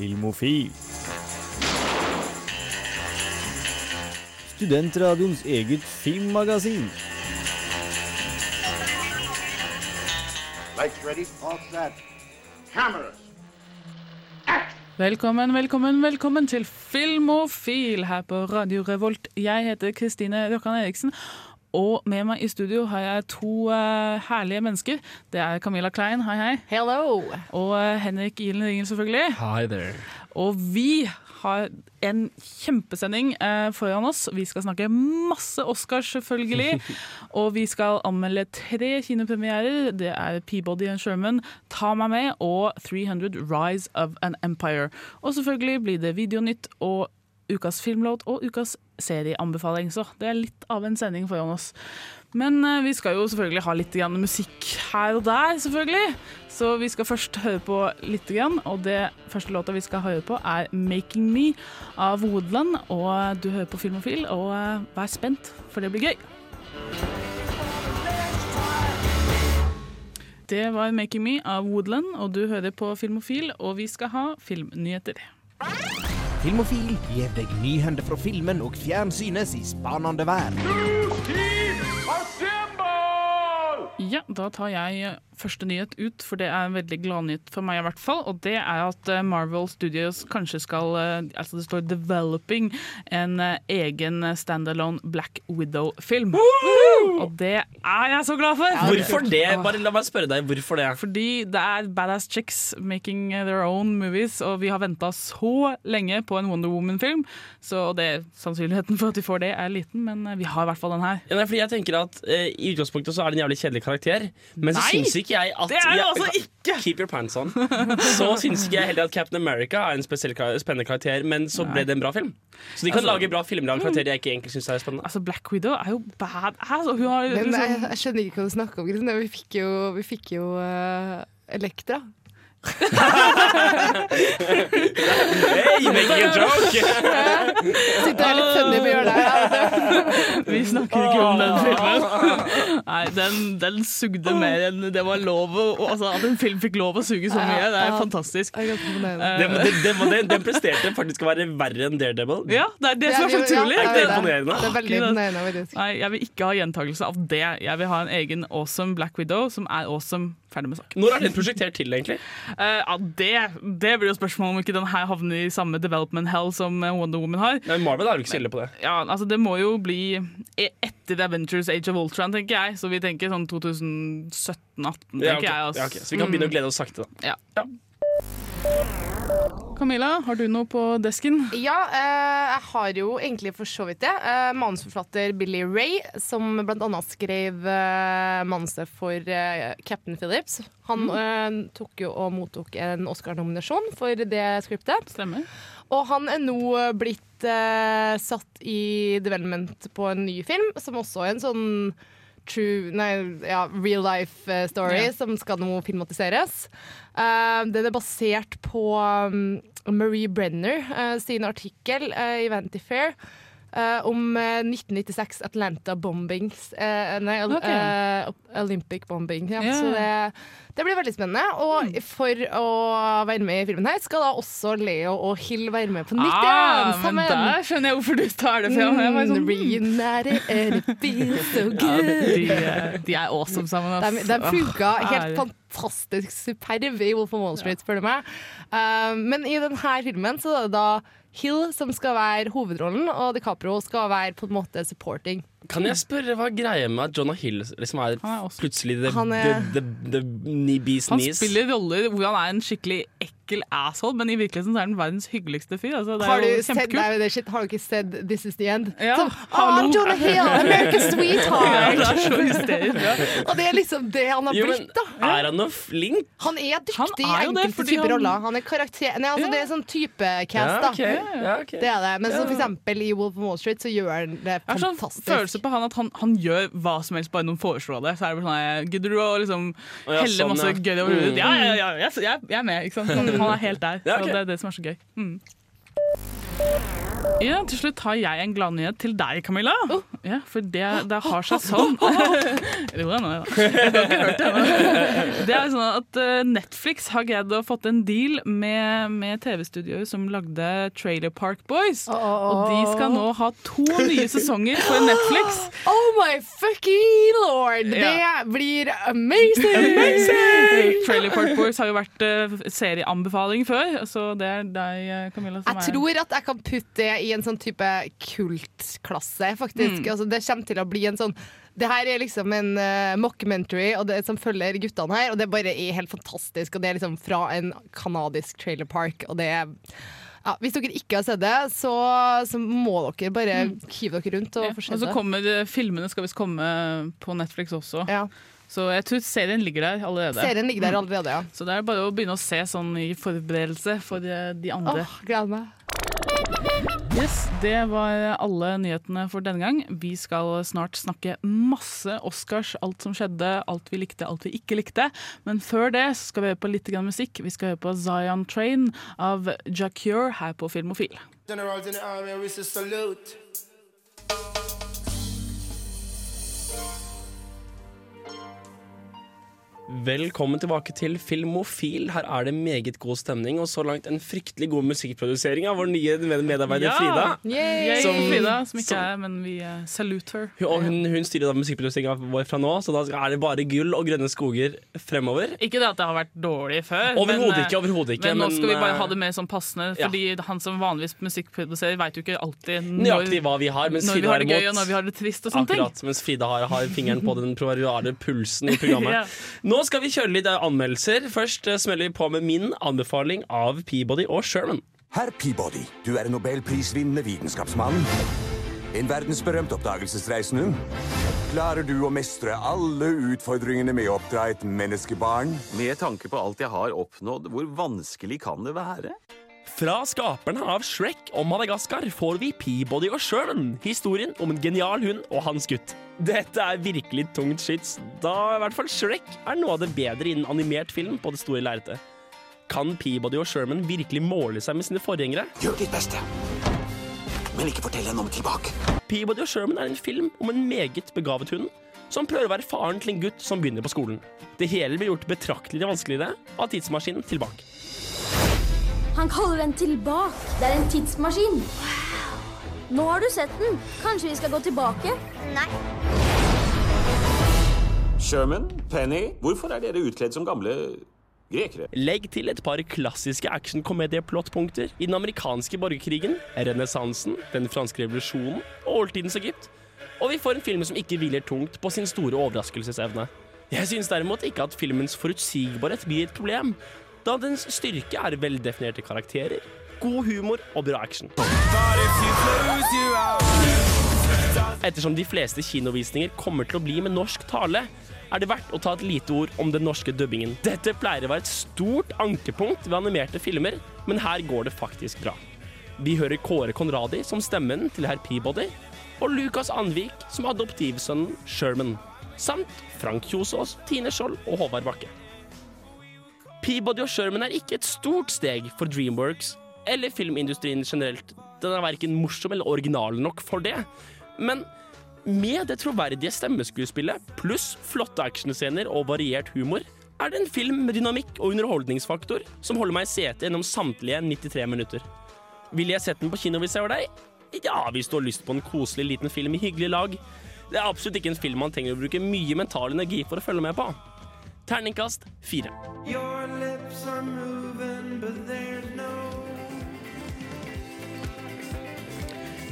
Filmofil. Studentradioens eget filmmagasin. Lights ready, all set. Cameras. Velkommen, velkommen, velkommen til Filmofil her på Radio Revolt. Jeg heter Kristine Røkkan Eriksen, og med meg i studio har jeg to uh, herlige mennesker. Det er Camilla Klein, hei hei. Hello! Og uh, Henrik Ilen Ringel, selvfølgelig. Hi there. Og vi har en kjempesending uh, foran oss. Vi skal snakke masse Oscars, selvfølgelig. og vi skal anmelde tre kinopremierer. Det er Peabody and Sherman, Ta meg med og 300 Rise of an Empire. Og selvfølgelig blir det Videonytt og ukas filmlåt og ukas serieanbefaling. Så det er litt av en sending foran oss. Men eh, vi skal jo selvfølgelig ha litt grann musikk her og der, selvfølgelig. Så vi skal først høre på litt, grann, og det første låta vi skal høre på, er 'Making Me' av Woodland. Og du hører på Filmofil, og eh, vær spent, for det blir gøy. Det var 'Making Me' av Woodland, og du hører på Filmofil, og vi skal ha filmnyheter. Filmofil gir deg nyhender fra filmen og fjernsynets i spanende verden. Ja, da tar jeg første nyhet ut, for det er en veldig gladnyhet for meg i hvert fall. Og det er at eh, Marvel Studios kanskje skal eh, Altså det står 'developing' en eh, egen standalone Black Widow-film. Og det er jeg så glad for! Hvorfor det? Bare La meg spørre deg, hvorfor det? Fordi det er badass chicks making their own movies, og vi har venta så lenge på en Wonder Woman-film, så det, sannsynligheten for at vi får det, er liten, men vi har i hvert fall den her. Ja, nei, fordi jeg tenker at eh, I utgangspunktet så er det en jævlig kjedelig karakter, men så Nei, syns ikke jeg at det er det jeg- altså ikke! Keep your pants on. Så syns ikke jeg heller at Captain America er en spesiell spennende karakter, men så ble det en bra film. Så de kan Altså- lage bra filmer av karakterer jeg ikke egentlig syns er spennende. Altså, Black Widow er jo badass, og hun har Men liksom jeg, jeg skjønner ikke hva du snakker om. Vi fikk jo, vi fikk jo uh, Elektra. Hey, making a joke! Sitter her litt funny på hjørnet. her. Vi snakker ikke om den filmen. Nei, den, den sugde mer enn det var lov å altså, At en film fikk lov å suge så mye, det er fantastisk. Imponerende. Den, presterte faktisk å være verre enn Daredevil. Ja, det er det som er så utrolig. Det er imponerende. Nei, jeg vil ikke ha gjentakelse av det. Jeg vil ha en egen awesome Black Widow som er awesome. Ferdig med saken. Når er den prosjektert til, egentlig? Uh, ja, det, det blir jo spørsmålet om ikke den her havner i samme development hell som Wonder Woman har. Men Marvel er jo ikke så ille på det. Ja, altså Det må jo bli etter The Avengers Age of Ultron, tenker jeg. Så vi tenker sånn 2017-18, tenker Ja, okay. jeg. Altså. Ja, okay. Så vi kan begynne å glede oss sakte, da. Ja. Ja. Camilla, har du noe på desken? Ja, eh, jeg har jo egentlig for så vidt det. Eh, manusforfatter Billy Ray, som annet skrev eh, manuset for Captain Phillips. Han eh, tok jo og mottok en Oscar-nominasjon for det skriptet. Stemmer. Og han er nå blitt satt i development på en ny film, som også er en sånn true, nei, ja, real life eh, story, Ja. som skal nå filmatiseres. Uh, den er basert på um, Marie Brenner uh, sin artikkel uh, i Vanity Fair. Eh, om eh, 1996 Atlanta bombings Uh, Nei, okay. Ok. eh, Olympic bombing. Ja. Yeah. Så det, det blir veldig spennende. Og for å være med i filmen her, skal da også Leo og Hill være med på nytt Ah, sammen. men der skjønner jeg hvorfor du tar det fram. Jeg var Mm, sånn, hmm. So ja, de, de er awesome sammen. Altså. De, de funka oh, helt fantastisk fantastisk superb i Wolf of Wall Street, spør du meg. Uh, men i denne filmen så er det da Hill som skal være hovedrollen, og DiCaprio skal være på en måte supporting. Kan jeg spørre hva greia med at Jonah Hill liksom er Han er også- plutselig the, Han er- the, the, Han knees? spiller roller hvor han er en skikkelig ekkel asshole, men i virkeligheten så er han verdens hyggeligste fyr. Altså, det Har er du, jo sett, shit, har du ikke sett This Is The End? Ja, Sånn, hallo. oh, Jonah Hill, American Ja, det er så hysterisk. Ja. Og det er liksom det han har Jo, men blitt, da. er han noe flink? Han er dyktig Han i er enkelte typer han- roller. Han er karakter... Nei, altså, Ja. Det er sånn typecast, Ja, da. ok. Ja, ok. Det er det. Men Ja. som for eksempel i Wolf of Wall Street så gjør han det sånn fantastisk. Følelse på han at han, han gjør hva som helst, bare noen foreslår det. Så er det bare sånn Gidder du å liksom oh, ja, helle sånn, masse ja. gøy over hodet? Mm. Ja, ja, ja, jeg, jeg, jeg er med. Ikke sant? Han, er helt der. Ja, okay. Så det er det som er så gøy. Mm. Ja, Til slutt har jeg en gladnyhet til deg, Camilla. Ja, For det, det har seg sånn Jo da, nå, det. Det er sånn at eh, Netflix har greid å fått en deal med, med TV-studioer som lagde Trailer Park Boys. Og de skal nå ha to nye sesonger for Netflix. Oh my fucking lord! Ja. Det blir amazing! amazing! Trailer Park Boys har jo vært eh, serieanbefaling før, så det er deg, eh, Camilla, som tror at jeg kan putte det i en sånn type kultklasse, faktisk. Altså, det kommer til å bli en sånn det her er liksom en uh, mockumentary og det som følger guttene her, og det bare er helt fantastisk. Og det er liksom fra en kanadisk trailer park, og det er ja, Hvis dere ikke har sett det, så, så må dere bare hive dere rundt og Ja, få Og så kommer eh, filmene skal visst komme på Netflix også. Ja. Så jeg tror serien ligger der allerede. Serien ligger der allerede, ja. Så det er bare å begynne å se sånn i forberedelse for eh, de andre. Åh, gleder meg. Yes, Det var alle nyhetene for denne gang. Vi skal snart snakke masse Oscars, alt som skjedde, alt vi likte, alt vi ikke likte. Men før det så skal vi høre på litt grann musikk. Vi skal høre på Zion Train av Jacure her på Filmofil. General, in Velkommen tilbake til Filmofil. Her er det meget god stemning, og så langt en fryktelig god musikkprodusering av vår nye medarbeider medarbeider Frida. Yay! Som- Frida, som ikke som- er, men vi uh, salute her. Hun- Og hun, hun styrer da musikkproduseringa vår fra nå, så da er det bare gull og grønne skoger fremover. Ikke det at det har vært dårlig før. Overhodet men, eh, ikke. overhodet ikke Men nå skal vi bare eh, ha det mer sånn passende, ja. fordi han som vanligvis musikkproduserer, veit jo ikke alltid når, nøyaktig hva vi har, mens når Frida vi har det gøy og når vi har det trist og sånne ting. Akkurat, mens Frida har, har fingeren på den proverbiale pulsen i programmet. Ja. Nå skal vi kjøre litt eh, anmeldelser. Først eh, smeller vi på med min anbefaling av Peabody og Sherman. Herr Peabody, du er en nobelprisvinnende vitenskapsmann. En verdensberømt oppdagelsesreisende. Klarer du å mestre alle utfordringene med å oppdra et menneskebarn? Med tanke på alt jeg har oppnådd, hvor vanskelig kan det være? Fra skaperne av Shrek og Madagaskar får vi Peabody og Sherman. Historien om en genial hund og hans gutt. Dette er virkelig tungt skyts, da i hvert fall Shrek er noe av det bedre innen animert film på det store lerretet. Kan Peabody og Sherman virkelig måle seg med sine forgjengere? Gjør ditt beste. Men ikke fortell henne om tilbake. Peabody og Sherman er en film om en meget begavet hund som prøver å være faren til en gutt som begynner på skolen. Det hele blir gjort betraktelig vanskeligere av tidsmaskinen tilbake. Han kaller den tilbake. Det er en tidsmaskin. Nå har du sett den. Kanskje vi skal gå tilbake? Nei. Sherman, Penny, hvorfor er dere utkledd som gamle grekere? Legg til et par klassiske actionkomedieplottpunkter i den amerikanske borgerkrigen, renessansen, den franske revolusjonen og oldtidens Egypt. Og vi får en film som ikke hviler tungt på sin store overraskelsesevne. Jeg synes derimot ikke at filmens forutsigbarhet blir et problem, da dens styrke er veldefinerte karakterer, god humor og bra action. Ettersom de fleste kinovisninger kommer til å bli med norsk tale, er det verdt å ta et lite ord om den norske dubbingen. Dette pleier å være et stort ankepunkt ved animerte filmer, men her går det faktisk bra. Vi hører Kåre Conradi som stemmen til herr Peabody, og Lukas Anvik som adoptivsønnen Sherman, samt Frank Kjosås, Tine Skjold og Håvard Bakke. Peabody og Sherman er ikke et stort steg for Dreamworks eller filmindustrien generelt. Den er verken morsom eller original nok for det. Men med det troverdige stemmeskuespillet pluss flotte actionscener og variert humor, er det en film med dynamikk og underholdningsfaktor som holder meg i setet gjennom samtlige 93 minutter. Ville jeg sett den på kino hvis jeg var deg? Ja, hvis du har lyst på en koselig liten film i hyggelig lag. Det er absolutt ikke en film man trenger å bruke mye mental energi for å følge med på. Terningkast fire.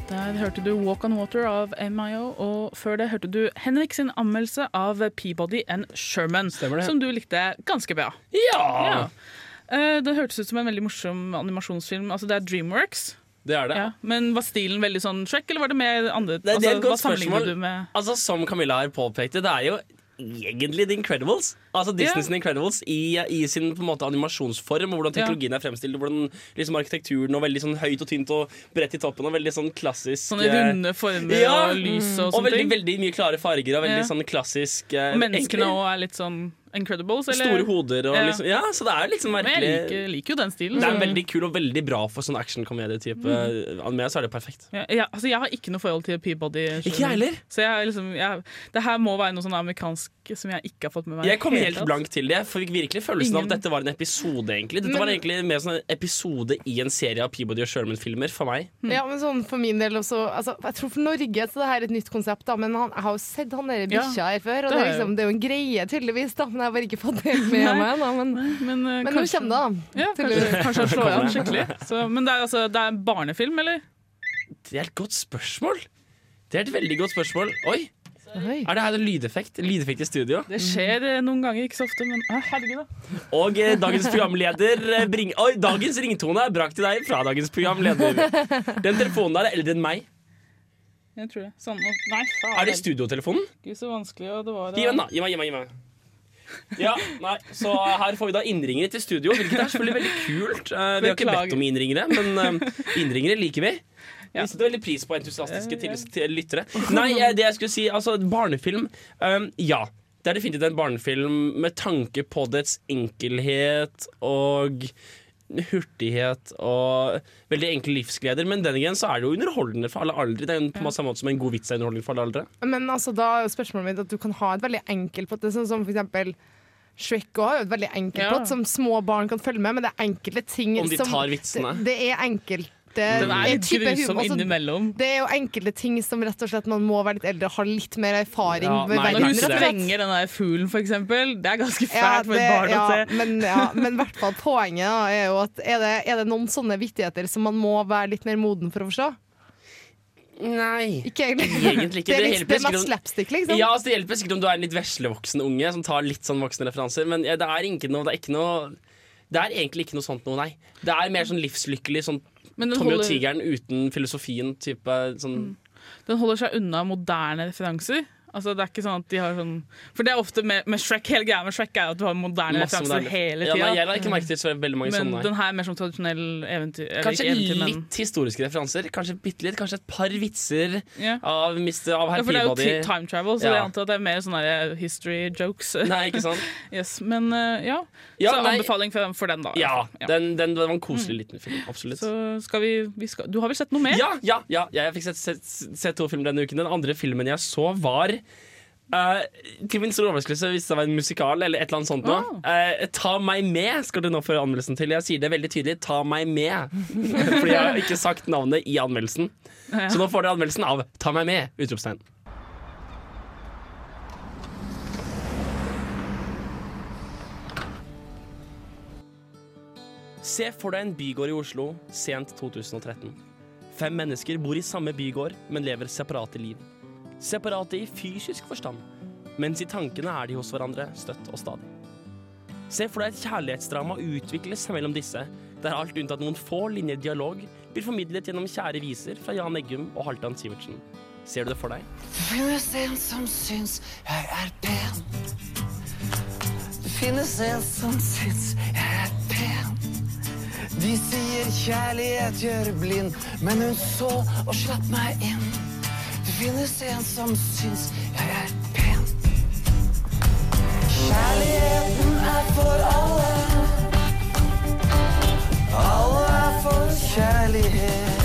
Der hørte du Walk on Water av MIO, og før det hørte du Henrik sin anmeldelse av Peabody and Sherman, som du likte ganske bra. Ja! Ja. Eh, Det hørtes ut som en veldig morsom animasjonsfilm. Altså, det er Dreamworks. Det er det. Ja. Men var stilen veldig sånn Shrek, eller var det mer andre? Det, det er et altså, godt hva spørsmål. du med? Altså, som Camilla her påpekte, det er jo egentlig The Incredibles. Altså Disneys yeah. Incredibles i, i sin på en måte animasjonsform, og hvordan teknologien er fremstilt, og hvordan liksom arkitekturen og veldig sånn høyt og tynt og bredt i toppen, og veldig sånn klassisk Sånne eh, runde former ja, og lys og og sånne veldig, Og veldig mye klare farger og veldig sånn klassisk eh, Og menneskene òg er litt sånn Incredibles? Eller? Store hoder og Ja. liksom Ja, så det er liksom Men jeg liker, liker jo den stilen. Det er veldig kul og veldig bra for sånn actionkomedietype Mm. anime, så er det perfekt. Ja, ja, altså jeg har ikke noe forhold til Peabody. Ikke jeg heller. Så jeg, liksom, jeg, det her må være noe sånn amerikansk som jeg ikke har fått med meg. Jeg kom helt, helt blank til det. Jeg fikk virkelig følelsen av at dette var en episode. egentlig Dette Men- var egentlig mer sånn en episode i en serie av Peabody og Sherman-filmer for meg. Ja, men sånn for min del også altså, Jeg tror for Norge så det her er et nytt konsept, da, men han, jeg har jo sett han der Ja, bikkja her før. Og det er liksom, det er jo en greie, tydeligvis, da, jeg har bare ikke fått det med meg. ennå, men, Men, uh, men nå kommer det, da. Ja, kanskje, kanskje han slår an skikkelig. Så, men det er, altså, det er en barnefilm, eller? Det er et godt spørsmål. Det er et veldig godt spørsmål. Oi, Oi. Er det her en lydeffekt? Lydeffekt i studio? Det skjer eh, noen ganger, ikke så ofte, men ah, herregud, da. Og eh, dagens programleder eh, bring, Oi, dagens ringtone er brakt til deg fra dagens programleder. Den telefonen der er eldre enn meg. Jeg tror det. Sånn, nei, faen. Er det studiotelefonen? Gud, så vanskelig og det var. Gi meg den, da. Gi meg, gi meg, gi meg. Ja, nei, så her får vi da innringere til studio, hvilket er selvfølgelig veldig kult. Uh, vi har ikke bedt om innringere, men uh, innringere liker vi. Ja. Vi setter veldig pris på entusiastiske til, til lyttere. Nei, eh, det jeg skulle si, altså barnefilm um, Ja. Det er definitivt en barnefilm med tanke på dets enkelhet og hurtighet og veldig enkle livsgleder. Men den igjen så er det jo underholdende for alle aldre. Det er jo på samme måte som en god vits er underholdende for alle aldre. Men altså, da er jo spørsmålet mitt at du kan ha et veldig enkelt plott. Det Sånn som for eksempel Shrek har et veldig enkelt Ja. plott som små barn kan følge med, men det er enkelte ting Om de som tar vitsene. Det, det er enkelte Den er litt type grusom humor. Innimellom. det er jo enkelte ting som rett og slett man må være litt eldre og ha litt mer erfaring Ja, med nei, Når hun rett og slett. sprenger den der fuglen, for eksempel, det er ganske Ja, fælt for et barn ja, å se. Men, ja, men i hvert fall poenget da, er jo at er det, er det noen sånne vittigheter som man må være litt mer moden for å forstå? Nei. Ikke egentlig. Egentlig ikke. Det er, Det litt, hjelper det er sikkert mest om- slapstick, liksom. Ja, altså Det hjelper sikkert om du er en litt veslevoksen unge som tar litt sånn voksne referanser, men ja, det er ikke noe Det er ikke noe Det er egentlig ikke noe sånt noe, nei. Det er mer sånn livslykkelig, sånn Tommy og tigeren uten filosofien type sånn den holder seg unna moderne referanser. Altså, det er ikke sånn at de har sånn For det er ofte med, med Shrek Hele greia med Shrek er at du har moderne referanser hele Ja, nei, tida. jeg la ikke merke til veldig mange men sånne. den her er mer som tradisjonell eventyr. Kanskje eventyr, men- litt historiske referanser. Kanskje bitte litt. Kanskje et par vitser yeah. av, mister, av Ja, for det er jo time travel, så Ja. jeg antar at det er mer sånne der history jokes. Nei, ikke sant? yes, men uh, ja. Ja, så nei, anbefaling for, for den, da. Ja, ja, Den, den, den, var en koselig liten film. Absolutt. Så skal vi, vi skal, Du har vel sett noe mer? Ja, ja, ja, ja, jeg fikk sett, sett, sett to filmer denne uken. Den andre filmen jeg så, var eh, til min store overraskelse hvis det var en musikal eller et eller annet sånt. Nå. Uh, ta meg med skal du nå få anmeldelsen til. Jeg sier det veldig tydelig. Ta meg med. Fordi jeg har ikke sagt navnet i anmeldelsen. Så nå får dere anmeldelsen av Ta meg med! Utropstegn. Se for deg en bygård i Oslo sent 2013. Fem mennesker bor i samme bygård, men lever separate liv. Separate i fysisk forstand, mens i tankene er de hos hverandre støtt og stadig. Se for deg et kjærlighetsdrama utvikles mellom disse, der alt unntatt noen få linjer dialog blir formidlet gjennom kjære viser fra Jan Eggum og Halvdan Sivertsen. Ser du det for deg? Det finnes en som syns jeg er pen. Det finnes en som syns jeg er pen. De sier kjærlighet gjør blind, men hun så og slapp meg inn. Finnes en som syns jeg er pen. Kjærligheten er for alle. Alle er for kjærlighet.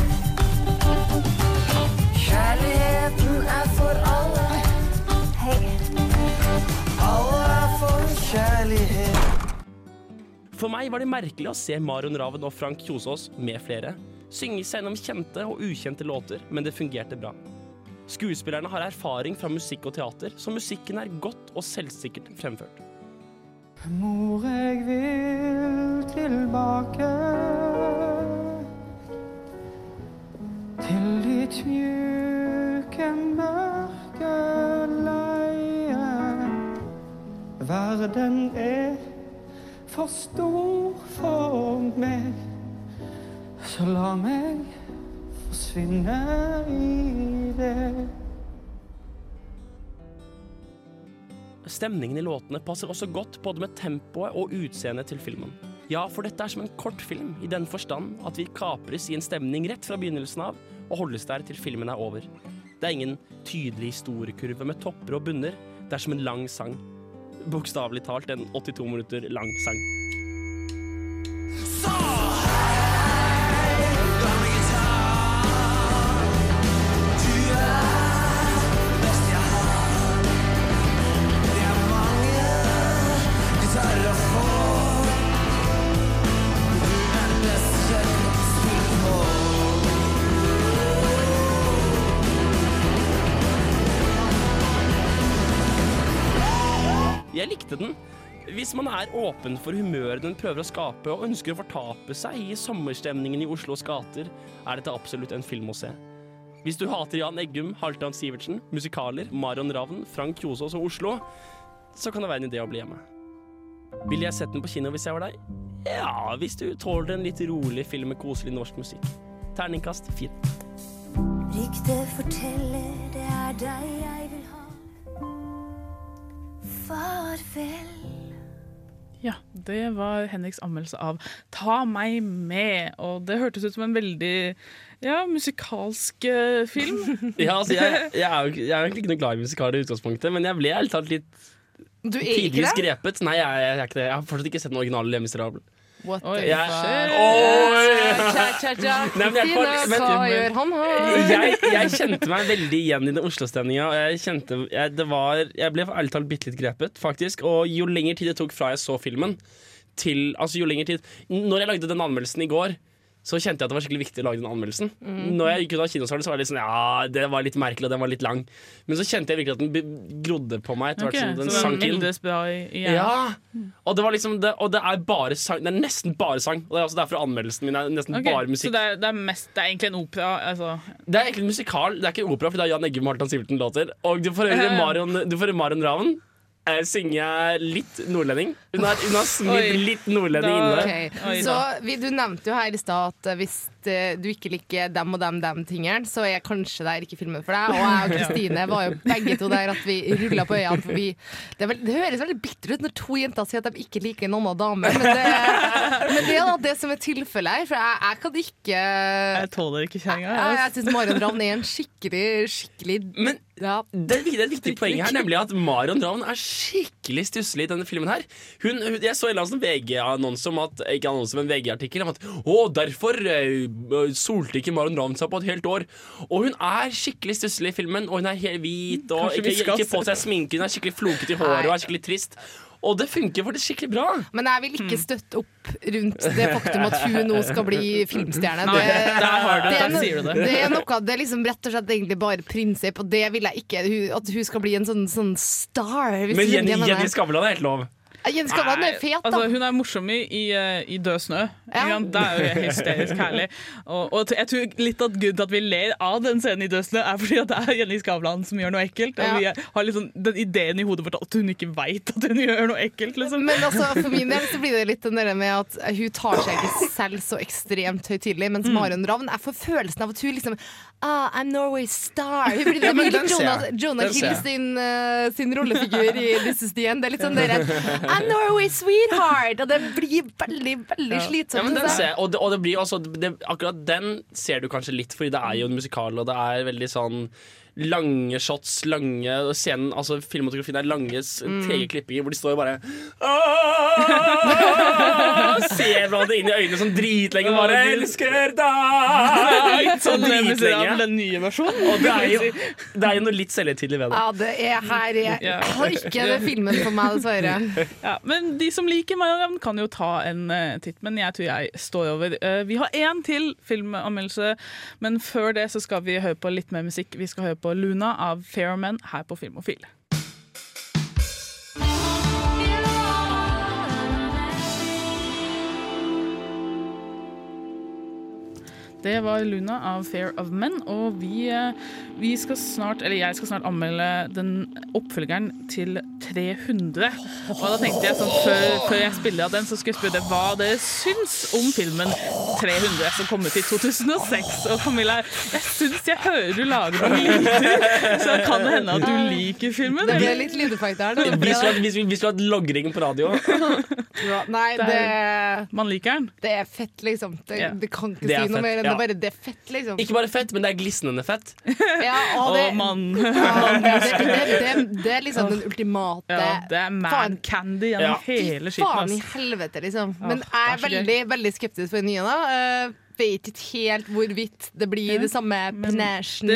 Kjærligheten er for alle. Hei. Alle er for kjærlighet. For meg var det merkelig å se Marion Raven og Frank Kjosås med flere synge seg gjennom kjente og ukjente låter, men det fungerte bra. Skuespillerne har erfaring fra musikk og teater, så musikken er godt og selvsikkert fremført. Mor, jeg vil tilbake til ditt mjuke, mørke leie. Verden er for stor for meg, så la meg forsvinne i det. Stemningen i låtene passer også godt både med tempoet og utseendet til filmen. Ja, for dette er som en kortfilm i den forstand at vi kapres i en stemning rett fra begynnelsen av og holdes der til filmen er over. Det er ingen tydelig historiekurve med topper og bunner. Det er som en lang sang. bokstavelig talt en 82 minutter lang sang. Jeg Man er åpen for humøret den prøver å skape, og ønsker å fortape seg i sommerstemningen i Oslos gater, er dette absolutt en film å se. Hvis du hater Jan Eggum, Halvdan Sivertsen, musikaler, Marion Ravn, Frank Kjosås og Oslo, så kan det være en idé å bli hjemme. Ville jeg sett den på kino hvis jeg var deg? Ja, hvis du tåler en litt rolig film med koselig norsk musikk. Terningkast fire. Ryktet forteller det er deg jeg vil ha. Farvel. Ja, det var Henriks anmeldelse av Ta meg med. Og det hørtes ut som en veldig ja, musikalsk uh, film. Ja, altså, jeg, jeg, er jo, jeg er egentlig ikke noe glad i musikaler i utgangspunktet, men jeg ble ærlig talt litt Du er ikke det? grepet. Nei, jeg, jeg er ikke det. Jeg har fortsatt ikke sett den originale Le Miserable. What Oi, the Jeg- fuck? Nei, jeg hva gjør han her? Jeg, jeg kjente meg veldig igjen i den Oslo-stemninga. Jeg kjente jeg, det var, jeg ble ærlig talt bitte litt grepet, faktisk. Og jo lenger tid det tok fra jeg så filmen, til Altså jo lenger tid Når jeg lagde den anmeldelsen i går, så kjente jeg at det var skikkelig viktig å lage den anmeldelsen. Mm. Når jeg gikk ut av kinosalen, så var det litt sånn Ja, det var litt merkelig, og den var litt lang. Men så kjente jeg virkelig at den grodde på meg etter hvert som den så sank den inn. eldes bra i, i. Ja, og det var liksom det, Og det er bare sang Det er nesten bare sang. Og det er også derfor anmeldelsen min er nesten okay, bare Så musikk. det er, det, er mest, det er egentlig en opera? Altså. Det er egentlig en musikal, det er ikke en opera, for det er Jan Eggum og Halvdan Sivertsen låter. Og du får høre Ja, ja. Marion, Marion Ravn Jeg synge litt nordlending. Hun har, hun har smidd litt nordlending inne. inni det. Ok, Oi, Så vi, Du nevnte jo her i stad at eh, hvis eh, du ikke liker dem og dem, dem tingene, så er kanskje det ikke filmen for deg. Og jeg og Kristine var jo begge to der at vi rulla på øynene. For vi, det, vel, det høres veldig bittert ut når to jenter sier at de ikke liker en annen dame, men det, men det er da det som er tilfellet her. For jeg, jeg kan ikke Jeg tåler ikke kjerringa. Jeg, jeg, jeg syns Marion Ravn er en skikkelig, skikkelig Men ja. det det er et viktig poeng her, nemlig at Marion Ravn er skikkelig stusslig i denne filmen. her hun, hun, Jeg så en eller annen sånn VG-annonse om at Ikke annonse, men VG-artikkel om at Å, derfor eh, solte ikke Maron Ravn seg på et helt år. Og hun er skikkelig stusslig i filmen, og hun er helt hvit og ikke, ikke på seg sminke. Hun er skikkelig flokete i håret og er skikkelig trist. Og det funker faktisk skikkelig bra. Men jeg vil ikke støtte opp rundt det faktum at hun nå skal bli filmstjerne. Det, der har du det, er no- det. Er noe Det er liksom rett og slett egentlig bare prinsipp, og det vil jeg ikke. At hun skal bli en sånn, sånn star. Men Jenny, Jenny. Skavlan er helt lov. Jens Skavlan er fet, da. Altså, hun er morsom i, i, eh, i Død snø. Ja. Det er jo hysterisk herlig. Og, og jeg tror litt at grunnen til at vi ler av den scenen i Død snø, er fordi at det er Jenny Skavlan som gjør noe ekkelt. Og Ja. vi har liksom den ideen i hodet vårt at hun ikke veit at hun gjør noe ekkelt. Liksom. Men altså, for min del så blir det litt den der med at hun tar seg ikke selv så ekstremt høytidelig, mens Mm. Marion Ravn Jeg får følelsen av at hun liksom ah, I'm Norway's star. Hun blir Ja, men den Jonah. Jonah Den Hill sin, uh, sin rollefigur i This Is The End. Det er litt sånn dere I'm Norway's sweetheart! Og det blir veldig, veldig Ja, slitsomt. den ser, og, det, og det blir også det, Akkurat den ser du kanskje litt, fordi det er jo en musikal, og det er veldig sånn lange shots, lange scenen, altså Filmfotografien er lange, Mm. trege klippinger hvor de står og bare «Åh!» Ser hverandre inn i øynene sånn dritlenge og bare 'Elsker deg!' Sånn dritlenge. Den nye versjonen. Og det er jo, det er jo noe litt selvhøytidelig ved det. Ja, det er her Jeg har ikke det filmen for meg, dessverre. Ja, men de som liker Marion Ravn, kan jo ta en eh, titt. Men jeg tror jeg står over. Eh, vi har én til filmanmeldelse, men før det så skal vi høre på litt mer musikk. Vi skal høre på Luna av Fairman her på Filmofil. Det var Luna av Fair of Men, og vi, eh, vi skal snart, eller jeg skal snart anmelde den oppfølgeren til 300. Og da tenkte jeg sånn, før, før jeg spiller av den, så skulle jeg spørre hva dere syns om filmen 300, som kom ut i 2006. Og Camilla, jeg syns jeg hører du lager noen lyder, så kan det hende at du liker filmen? Det ble litt lydeffekt her. Det Vi skulle, hatt- logring på radio. Ja, nei, Det det, er- Man liker den. det er fett, liksom. Det, det kan ikke Det er si noe mer enn ja. bare det er fett, liksom. Ikke bare fett, men det er glisnende fett. Ja, og det, Å, mann. Ja, det, det, det, det er liksom den ultimate Ja, det er man candy gjennom Ja. hele Fy faen i helvete, liksom. Men jeg er veldig, veldig skeptisk for den nye. da uh, Vet ikke helt hvorvidt det blir det samme penasjen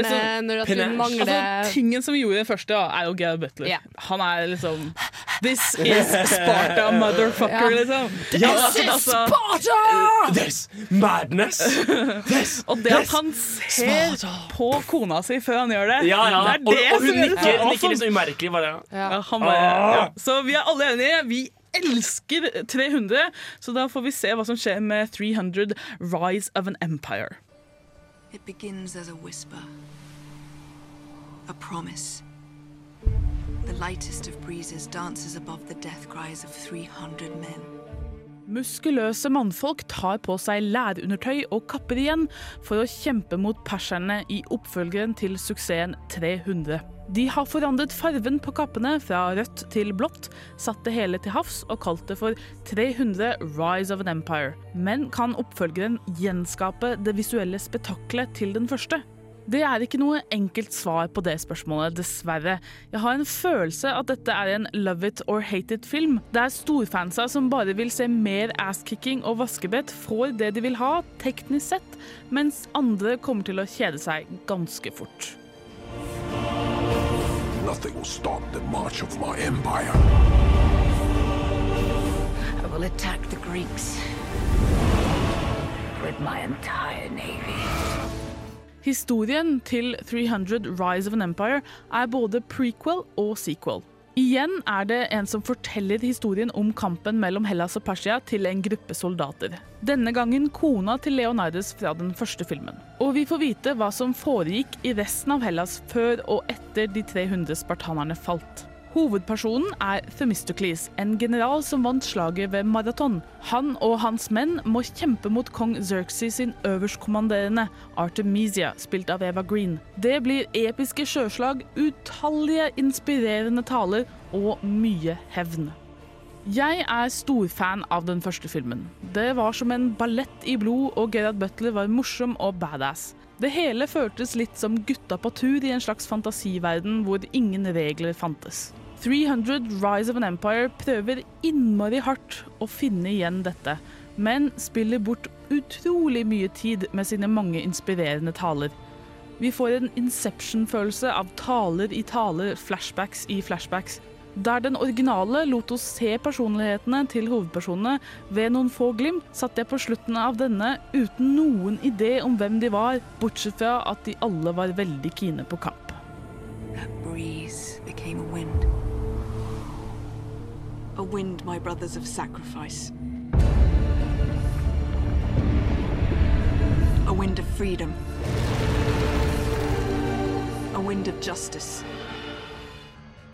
når at hun mangler Altså, tingen som gjorde det første, er jo Gerard Butler. Yeah. Han er liksom This is Sparta, motherfucker, Ja. liksom. Yes, Altså, altså, There's madness! This, og det at han ser på kona si før han gjør det, Ja, ja. det er det og hun som gjør det så nikker, nikker liksom umerkelig. Bare. Ja, han bare, ja. Så vi er alle enige. Vi elsker 300, så da får vi se hva som skjer med 300 Rise of an Empire. It begins as a whisper, a promise. The lightest of breezes dances above the death cries of 300 men. Muskuløse mannfolk tar på seg lærundertøy og kapper igjen for å kjempe mot perserne i oppfølgeren til suksessen 300. De har forandret farven på kappene fra rødt til blått, satt det hele til havs og kalt det for 300 Rise of an Empire. Men kan oppfølgeren gjenskape det visuelle spetakkelet til den første? Det er ikke noe enkelt svar på det spørsmålet, dessverre. Jeg har en følelse at dette er en love it or hate it-film, der storfansa som bare vil se mer asskicking og vaskebrett, får det de vil ha, teknisk sett, mens andre kommer til å kjede seg ganske fort. Nothing will stop the march of my empire. I will attack the Greeks with my entire navy. Historien til 300 Rise of an Empire er både prequel og sequel. Igjen er det en som forteller historien om kampen mellom Hellas og Persia til en gruppe soldater. Denne gangen kona til Leonidas fra den første filmen. Og vi får vite hva som foregikk i resten av Hellas før og etter de 300 spartanerne falt. Hovedpersonen er Themistocles, en general som vant slaget ved Marathon. Han og hans menn må kjempe mot kong Xerxes sin øverstkommanderende, Artemisia, spilt av Eva Green. Det blir episke sjøslag, utallige inspirerende taler og mye hevn. Jeg er storfan av den første filmen. Det var som en ballett i blod, og Gerard Butler var morsom og badass. Det hele føltes litt som gutta på tur i en slags fantasiverden hvor ingen regler fantes. 300 Rise of an Empire prøver innmari hardt å finne igjen dette, men spiller bort utrolig mye tid med sine mange inspirerende taler. Vi får en Inception-følelse av taler i taler, flashbacks i flashbacks. Der den originale lot oss se personlighetene til hovedpersonene ved noen få glimt, satt jeg på slutten av denne uten noen idé om hvem de var, bortsett fra at de alle var veldig kine på kamp. A wind, my brothers, of sacrifice. A wind of freedom. A wind of justice.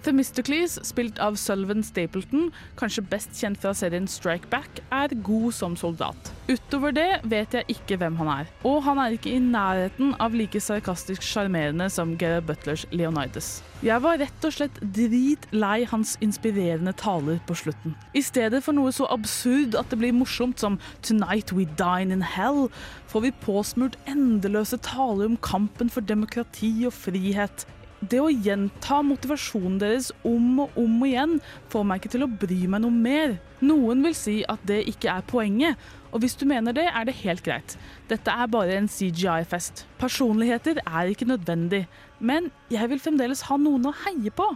Themistocles, spilt av Sullivan Stapleton, kanskje best kjent fra serien Strike Back, er god som soldat. Utover det vet jeg ikke hvem han er, og han er ikke i nærheten av like sarkastisk sjarmerende som Gerard Butlers Leonidas. Jeg var rett og slett dritlei hans inspirerende taler på slutten. I stedet for noe så absurd at det blir morsomt som 'Tonight we dine in hell', får vi påsmurt endeløse taler om kampen for demokrati og frihet. Det å gjenta motivasjonen deres om og om igjen får meg ikke til å bry meg noe mer. Noen vil si at det ikke er poenget, og hvis du mener det, er det helt greit. Dette er bare en CGI-fest. Personligheter er ikke nødvendig, men jeg vil fremdeles ha noen å heie på.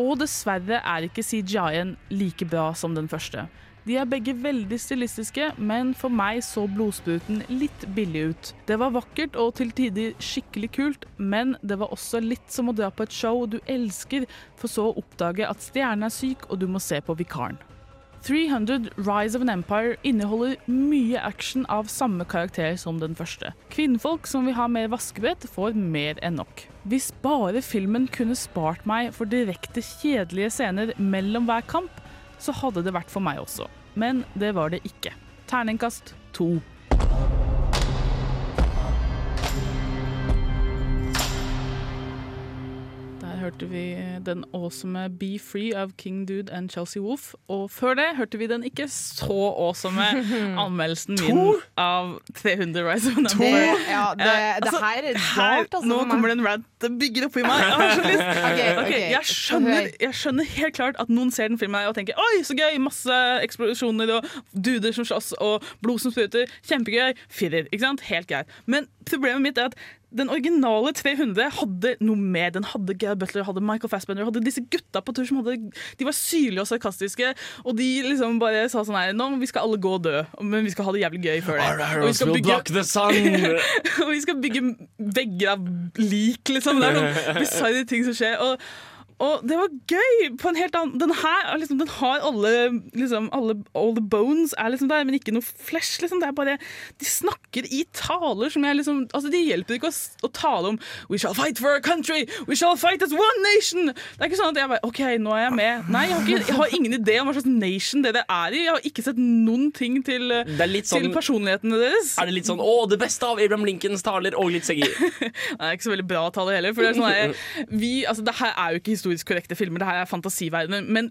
Og dessverre er ikke CGI-en like bra som den første. De er begge veldig stilistiske, men for meg så blodspruten litt billig ut. Det var vakkert og til tider skikkelig kult, men det var også litt som å dra på et show du elsker, for så å oppdage at stjernen er syk og du må se på vikaren. 300 Rise of an Empire inneholder mye action av samme karakter som den første. Kvinnfolk som vil ha mer vaskebrett, får mer enn nok. Hvis bare filmen kunne spart meg for direkte kjedelige scener mellom hver kamp, så hadde det vært for meg også. Men det var det ikke. Terningkast to. Hørte vi den awesome Be Free av King Dude and Chelsea Wolf. Og før det hørte vi den ikke så awesome anmeldelsen min av 300 Rise of Number. Det- ja, det- Eh, det her er rart, altså, Nå kommer det en rant. Det bygger opp i meg. Jeg har så lyst. Ok, Ok, ok, jeg, skjønner, jeg skjønner helt klart at noen ser den filmen og tenker Oi, så gøy! Masse eksplosjoner og duder som slåss og blod som spruter. Kjempegøy. Firer. ikke sant? Helt greit. Men problemet mitt er at den originale 300 hadde noe mer. Den hadde Gail Butler, hadde Michael Fassbender, hadde disse gutta på tur som hadde De var syrlige og sarkastiske, og de liksom bare sa sånn her Nå, vi skal alle gå og dø, men vi skal ha det jævlig gøy før det. Og vi skal bygge- block the sun. og vi skal bygge vegger av lik, liksom. Det er sånn bisarre ting som skjer. Og, og det var gøy på en helt annen Den her er liksom, den har alle, liksom, alle All the bones er liksom der, men ikke noe flesh. Liksom. Det er bare De snakker i taler som jeg liksom Altså, de hjelper ikke å, å tale om We shall fight for our country! We shall fight as one nation! Det er ikke sånn at jeg bare OK, nå er jeg med. Nei, jeg har, ikke, jeg har ingen idé om hva slags nation det det er i. Jeg har ikke sett noen ting til, Det til sånn- personlighetene deres. Er det litt sånn 'Å, det beste av Abraham Lincolns taler' og litt CGI? Det er ikke så veldig bra tale heller. For det, er sånn her, vi, altså, det her er jo ikke historisk korrekte filmer, det her er fantasiverdener. Men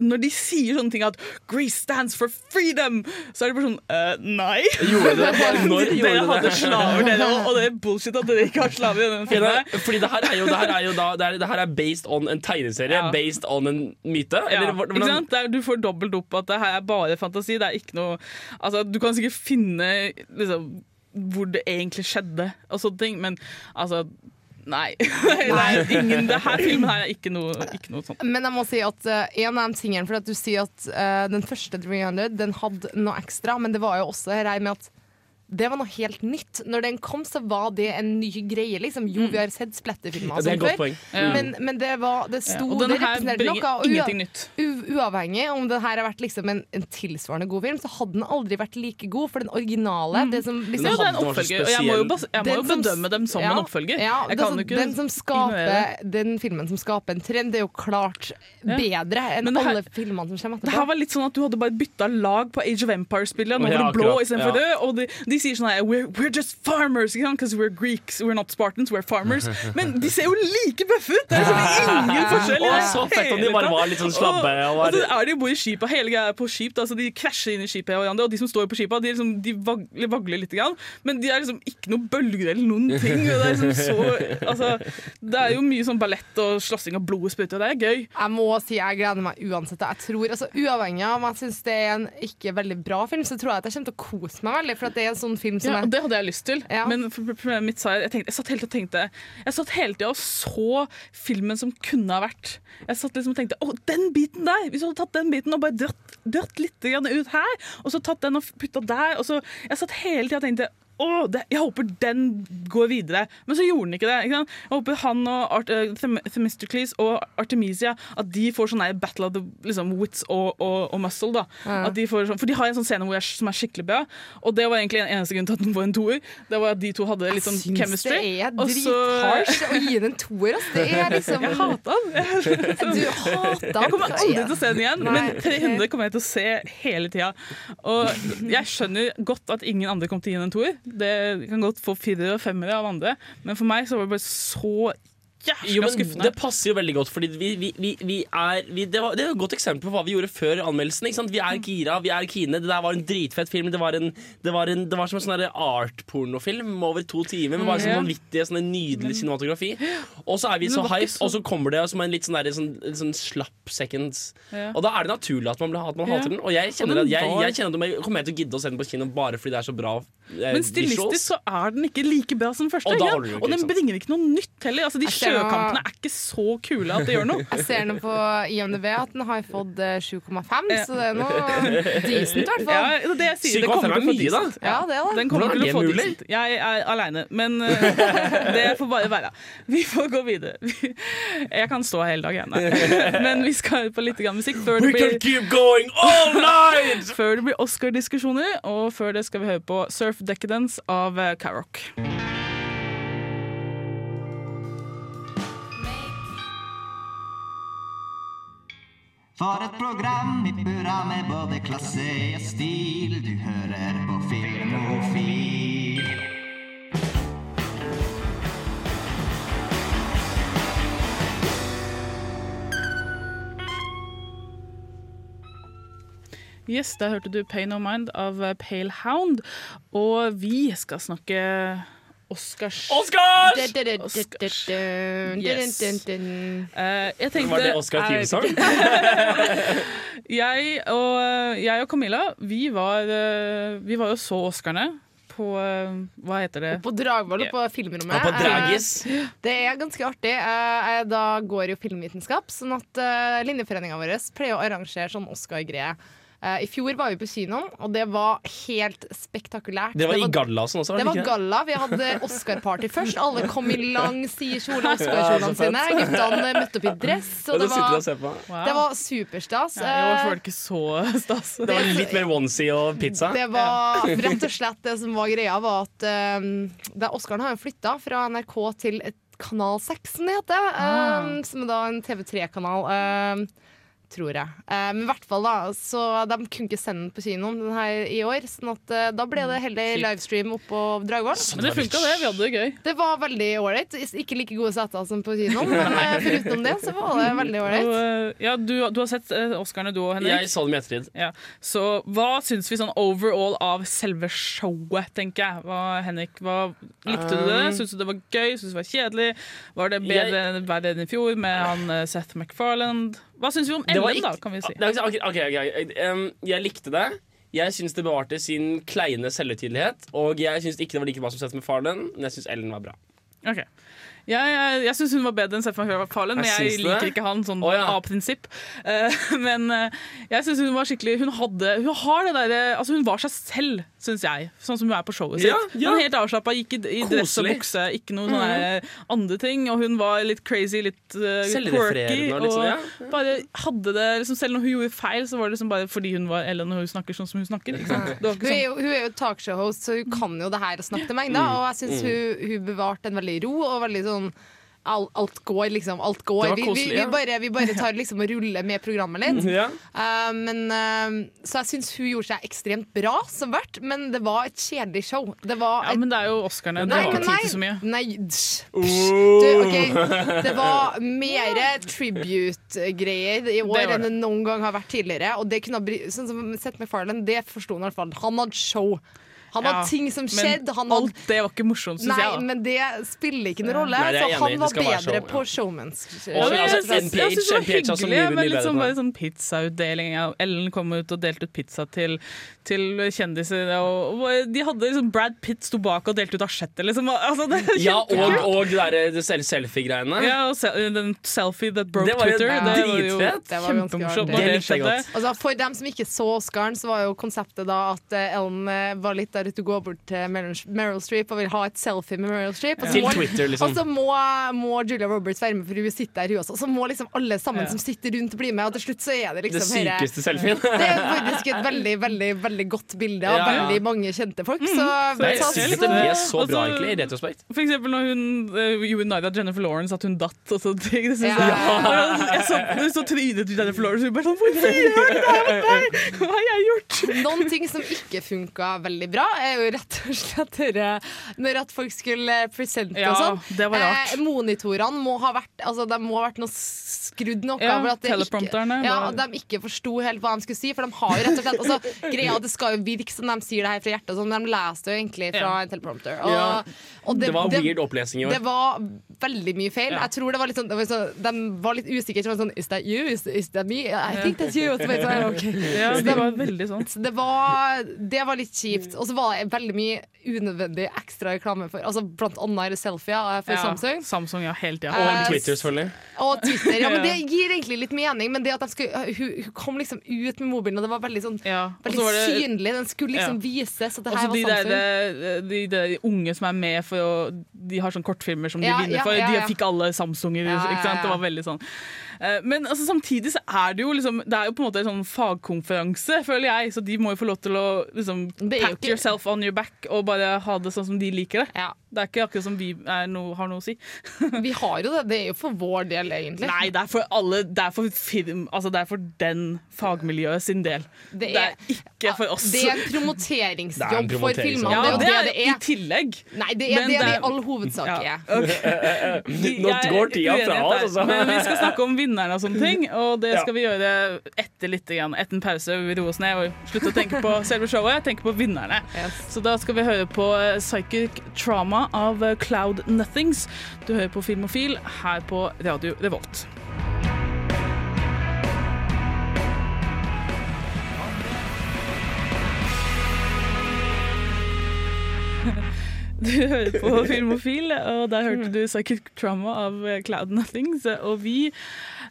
når de sier sånne ting at 'Greece stands for freedom', så er det bare sånn uh, Nei. Gjorde det? Når gjorde dere det? hadde slaver, dere òg. Og det er bullshit at dere ikke har slaver i denne filmen. det, fordi det her er jo, det her er jo da, det, her, det her er based on en tegneserie, Ja. based on en myte? Ja, Eller hvordan- ikke sant? Er, du får dobbelt opp at det her er bare fantasi. Det er ikke noe Altså, du kan sikkert finne liksom, hvor det egentlig skjedde og sånne ting, men altså Nei. nei ingen, det her filmen her er ikke noe, ikke noe sånt. Men jeg må si at uh, en av de tingene For at du sier at uh, den første 300 Den hadde noe ekstra, men det var jo også her med at det var noe helt nytt. Når den kom, så var det en ny greie. Liksom. Jo, vi har sett splatterfilmer Ja, sånn før. Ja. men, men det, var, det sto Ja, og den det her representerte bringer noe. og ingenting nytt. uavhengig om det her har vært liksom en, en tilsvarende god film, så hadde den aldri vært like god. For den originale det som liksom, den, en den oppfølger, og jeg må jo, bas jeg må jo som- bedømme dem som ja, en oppfølger. Ja, jeg kan ikke den, som skaper, den filmen som skaper en trend, det er jo klart Ja. bedre enn her- alle filmene som kommer etterpå. Det her var litt sånn at Du hadde bare bytta lag på Age of Empire-spillet. Nå var det blå istedenfor ja. rød. Og de, de sier sånn her we're, we're just farmers, because we're Greeks. We're not Spartans, we're farmers. Men de ser jo like bøffe ut! Det er liksom ingen forskjell. Og så fett om de bare var litt sånn slabbe og Og, og så er de jo bor i skipet. Hele greia er på skip. Da, så de krasjer inn i skipet hverandre. Og de som står på skipet, de, liksom, de vagler, vagler litt. Grann, men de er liksom ikke noe bølger eller noen ting. Og det, er liksom så, altså, det er jo mye sånn ballett og slåssing og blodet spruter, og det er gøy. Jeg må si jeg gleder meg uansett. Jeg tror, altså Uavhengig av om jeg syns det er en ikke veldig bra film, så tror jeg at jeg kommer til å kose meg veldig. For at det er en sånn film som Ja, er det hadde jeg lyst til. Men for- for- problemet mitt sa jeg, tenkte, jeg satt hele tiden og tenkte Jeg satt hele tida og så filmen som kunne ha vært. Jeg satt liksom og tenkte Å, den biten der! Hvis du hadde tatt den biten og bare dratt, dratt litt grann ut her, og så tatt den og putta der og så, Jeg satt hele tida og tenkte å, det, jeg håper den går videre. Men så gjorde den ikke det. Ikke? Jeg håper han og Art, uh, Themistocles og Artemisia At de får sånn battle of the liksom, wits og, og, og muscle. Da. Ja. At de får sånn, for de har en sånn scene hvor jeg, som er skikkelig bra, og det var egentlig en eneste grunn til at den får en toer. Det var at de to hadde litt sånn syns chemistry. det er dritharsh å gi den en toer. ass. Det er liksom Jeg hata den. Du hater den. Jeg kommer aldri til å se den igjen, Nei, men 300 kommer jeg til å se hele tida. Og jeg skjønner godt at ingen andre kom til å gi den en toer. Det kan godt få firere og femmere av andre, men for meg så var det bare så Jo, men skuffende. Det passer jo veldig godt, Fordi vi, vi, vi, vi er vi, det, var, det er et godt eksempel på hva vi gjorde før anmeldelsen. Vi er gira, vi er kine. Det der var en dritfett film. Det var, en, det var, en, det var som en sånn art-pornofilm over to timer. Med bare sånn vanvittig sånn nydelig cinematografi. Og så er vi så hype, og så kommer det som en litt sånn, der, sånn, sånn slapp seconds. Ja. Og da er det naturlig at man, blir- at man Ja. hater den. Og jeg kjenner at jeg, jeg kjenner at jeg kommer til å gidde å se den på kino bare fordi det er så bra. eh, Men visuals. stilistisk så er den ikke like bra som første. Og da holder det ikke, og den bringer ikke noe nytt heller. Altså, de sjøkampene er ikke så kule at det gjør noe. Jeg ser nå på IMDb at den har fått eh, 7,5, Ja. så det er noe decent i hvert fall. Ja, det er det jeg sier. Det kommer til å få mye, da. decent. Ja, det er det. Den kommer Hvordan er til å få det mulig? decent. Jeg er aleine, men uh, det får bare være. Vi får gå videre. Jeg kan stå hele dagen, jeg. men vi skal på litt grann musikk før det We can blir keep going all night! før det blir Oscar-diskusjoner, og før det skal vi høre på Surf Decadence av eh, For et program i burra med både klasse og stil. Du hører på Filmofil. Yes, der hørte du 'Pain of Mind' av Pale Hound. Og vi skal snakke Oscars. Oscars! Oscars. Yes. Uh, jeg tenkte Var det Oscar Theme-song? jeg, og, jeg og Camilla, vi var, eh, vi var jo så Oscarene på eh, Hva heter det? På Dragvoll og på filmrommet. Ja, på Dragis. Eh, Det er ganske artig. Eh, Da går jo filmvitenskap, sånn at uh, linjeforeninga vår pleier å arrangere sånn Oscar-greie. Eh, I fjor var vi på kinoen, og det var helt spektakulært. Det var i galla og sånn også, var Det det var ikke galla. Vi hadde Oscar-party først. Alle kom i lang side kjole, Ja, så Oscar-kjolene ja, sine. Guttene møtte opp i dress. Og det det var, det var superstas. Ja, I år Eh, var det ikke så stas. Det var litt mer onesie og pizza. det var rett og slett det som var greia, var at um, det, Oscaren har jo flytta fra NRK til et Kanal 6, som det heter. Ah. Um, som er da en TV3-kanal. Um, tror jeg. Eh, men i hvert fall da, så de kunne ikke sende den på kinoen den her i år. Sånn at eh, da ble det heller livestream oppå Dragvoll. Men det funka, det. Vi hadde det gøy. Det var veldig ålreit. Ikke like gode seter som på kinoen, men eh, foruten det så var det veldig ålreit. ja, du, du har sett Oscarene du og Henrik? Jeg så dem i ettertid. Ja. Så hva syns vi sånn overall av selve showet, tenker jeg? Hva, Henrik, hva, likte du det? Um, Syns du det var gøy? Syns du det var kjedelig? Var det bedre, bedre enn i fjor med han Seth MacFarland? Hva syns vi om NM, ikke, da, kan vi si? Det er- ok, ok, ok. Um, Jeg likte det. Jeg syns det bevarte sin kleine selvhøytidelighet. Og jeg syns ikke det var like bra som Seth MacFarlane, men jeg syns Ellen var bra. Ok. Jeg, jeg, jeg syns hun var bedre enn Seth MacFarlane, men Jeg det. liker ikke han sånn oh, ja. av prinsipp. Uh, men uh, jeg syns hun var skikkelig Hun hadde Hun har det derre Altså, hun var seg selv, syns jeg. Sånn som hun er på showet sitt. Ja, ja. Hun er helt avslappa, gikk i, i dress og bukse, ikke noe mm. sånne andre ting. Og hun var litt crazy, litt uh, quirky. og sånn, ja. bare hadde det liksom, Selv når hun gjorde feil, så var det liksom bare fordi hun var Ellen og hun snakker sånn som hun snakker. Ikke sant? Det var Hun ikke er, sånn jo, hun er jo talkshow-host, så hun kan jo det her å snakke til meg. Da, Mm. og jeg syns Mm. hun, hun bevarte en veldig ro og veldig sånn Alt, alt går, liksom. Alt går. Det var Vi, vi, vi, bare, vi bare tar liksom og ruller med programmet litt. Ja. Uh, men, uh, så jeg syns hun gjorde seg ekstremt bra som vert, men det var et kjedelig show. Det var Ja, et, men det er jo Oscarene. Det Nei, har men ikke tid til så mye. Nei, dsh, du, okay. Det var mer tribute-greier i Det det. år enn det. det noen gang har vært tidligere. Og det kunne ha bry- sånn som Seth MacFarlane, det forsto han i hvert fall. Han hadde show. Han hadde Ja, ting som skjedde. Han hadde, alt det var ikke morsomt, syns nei, jeg. da. men det spiller ikke noen rolle. Nei, er så han var bedre show, på ja. showmans. Ja, men jeg altså, synes det var hyggelig med litt sånn, på sånn pizzautdeling. Ellen kom ut og delte ut pizza til, til kjendiser. Og, og de hadde liksom Brad Pitt sto bak og delte ut asjetter. Liksom. Altså, det er Ja, og, og der selfie-greiene. Ja, og se- den selfie that broke Det var jo Twitter. Det var jo dritfett. Det var ganske kjempemorsomt. Altså, for dem som ikke så Oscaren, så var jo konseptet da at eh, Ellen eh, var litt der ute går bort til Meryl, Streep og vil ha et selfie med Meryl Streep. Og så må, Twitter, liksom. Og så må, må Julia Roberts være med, for hun sitter der, hun også. Og Så må liksom alle sammen Ja. som sitter rundt, bli med, og til slutt så er det Det liksom Det sykeste selfien. Det er faktisk et veldig veldig, veldig godt bilde av Ja, ja. veldig mange kjente folk. Så, så Det er så- sykt at det blir så bra, Altså- egentlig, i retrospekt. For eksempel når hun uh, United Jennifer Lawrence at hun datt og sånne ting. Det synes Ja. jeg, jeg så, så trynet til Jennifer Lawrence og hun bare sånn Hvorfor gjør du det her mot meg? Hva har jeg gjort? Noen ting som ikke funka veldig bra, er jo rett og slett når at folk skulle presente Ja, og sånn. Eh, monitorene må ha vært Altså, må ha vært noe skrudd noe. Ja, over at det ikke, ja, at de ikke forsto helt hva de skulle si. For de har jo rett og slett altså, greia Det skal jo virke som de sier det her fra hjertet, sånn, men de leser jo egentlig fra Ja. en teleprompter. Og, Ja. og Det var weird opplesning i år. Det var veldig mye feil. Ja. Jeg tror det var litt sånn, det var så, De var litt usikre. Så var sånn Is that you? Is, is that me? I think that's you. Så sånn. Ja, Så det var veldig sånn. så det var, det var litt kjipt. Og så var det veldig mye unødvendig ekstra reklame for altså Blant annet selfier for Ja, Samsung. Samsung, ja, helt tida. Eh, Og Twitter, selvfølgelig. Og Twitter. Ja, men Ja. Det gir egentlig litt mening, men det at de skulle, hun, hun kom liksom ut med mobilen, og det var veldig sånn Ja, Veldig var det- synlig. Den skulle liksom Ja. vises at det her var de, Samsung. der, de, de unge som er med for å De har sånn kortfilmer som de vinner for. De fikk alle Samsunger. Ikke sant? Det var veldig sånn. Eh, Men altså, samtidig så er det jo liksom Det er jo på en måte en sånn fagkonferanse, føler jeg. Så de må jo få lov til å liksom Det er ikke- yourself on your back og bare ha det sånn som de liker det. Ja. Det er ikke akkurat som vi er no, har noe å si. Vi har jo det. Det er jo for vår del, egentlig. Nei, det er for alle Det er for film Altså det er for den fagmiljøet sin del. Det er, ikke for oss. Det er en er promoteringsjobb for filmene. ja, det er det er det det i er. tillegg. Nei, det er Men det det er, i er- all hovedsak Ja. er. Nå er går tida fra oss, altså. Men vi skal snakke om vinnerne og sånne ting. Og det skal vi gjøre etter litt, etter en pause. Vi roer oss ned og slutter å tenke på selve showet, tenke på vinnerne. Så da skal vi høre på eh, Psychic Trauma av eh, Cloud Nothings. Du hører på Filmofil her på Radio Revolt. Du hører på Filmofil, og der hørte du Psychic Trauma av eh, Cloud Nothings. Og vi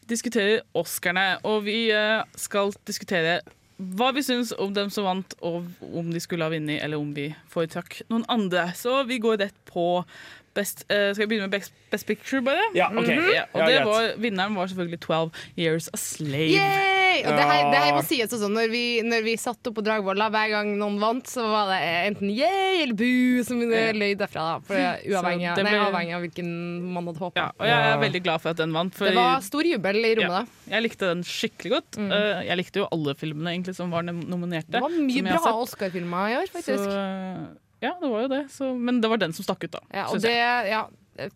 diskuterer Oscarene, og vi eh, skal diskutere hva vi syns om dem som vant, og om de skulle ha vunnet, eller om vi foretrakk noen andre. Så vi går rett på Best, uh, skal jeg begynne med Best, best Picture, bare? Ja, ok. -hmm. Ja, og det greit. var, vinneren var selvfølgelig 12 Years a Slave. Yay! Og det her, det her må sies også, når vi, når vi satt opp på Dragvolla hver gang noen vant, så var det enten yay eller bu som løy derfra. Da, for uavhengig, ble... nei, uavhengig avhengig av hvilken man hadde håpa. Og jeg er veldig glad for at den vant. Det var stor jubel i rommet Ja, da. jeg likte den skikkelig godt. Eh, jeg likte jo alle filmene egentlig som var nominerte. Det var mye bra. Oscar-filmer i år, faktisk. Så, eh, ja, det var jo det. Så, men det var den som stakk ut, da. Ja, og det, ja,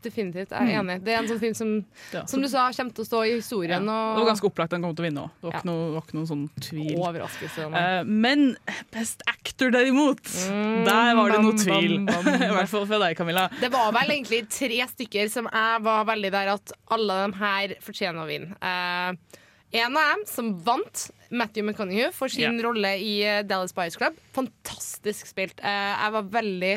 definitivt. Jeg er Mm. enig. Det er en sånn film som, Ja, som du sa, kommer til å stå i historien. Det Og var ganske opplagt den kom til å vinne òg. Det var Ja. ikke noe, var ikke noen sånn tvil. overraskelse. Eh, men Best Actor, derimot, Mm, der var det noe tvil. bam, bam. I hvert fall fra deg, Camilla. Det var vel egentlig tre stykker som jeg var veldig der at alle de her fortjener å vinne. Eh, en av dem som vant, Matthew McConaughey, for sin yeah. rolle i eh, Dallas Buyers Club. Fantastisk spilt. Eh, jeg var veldig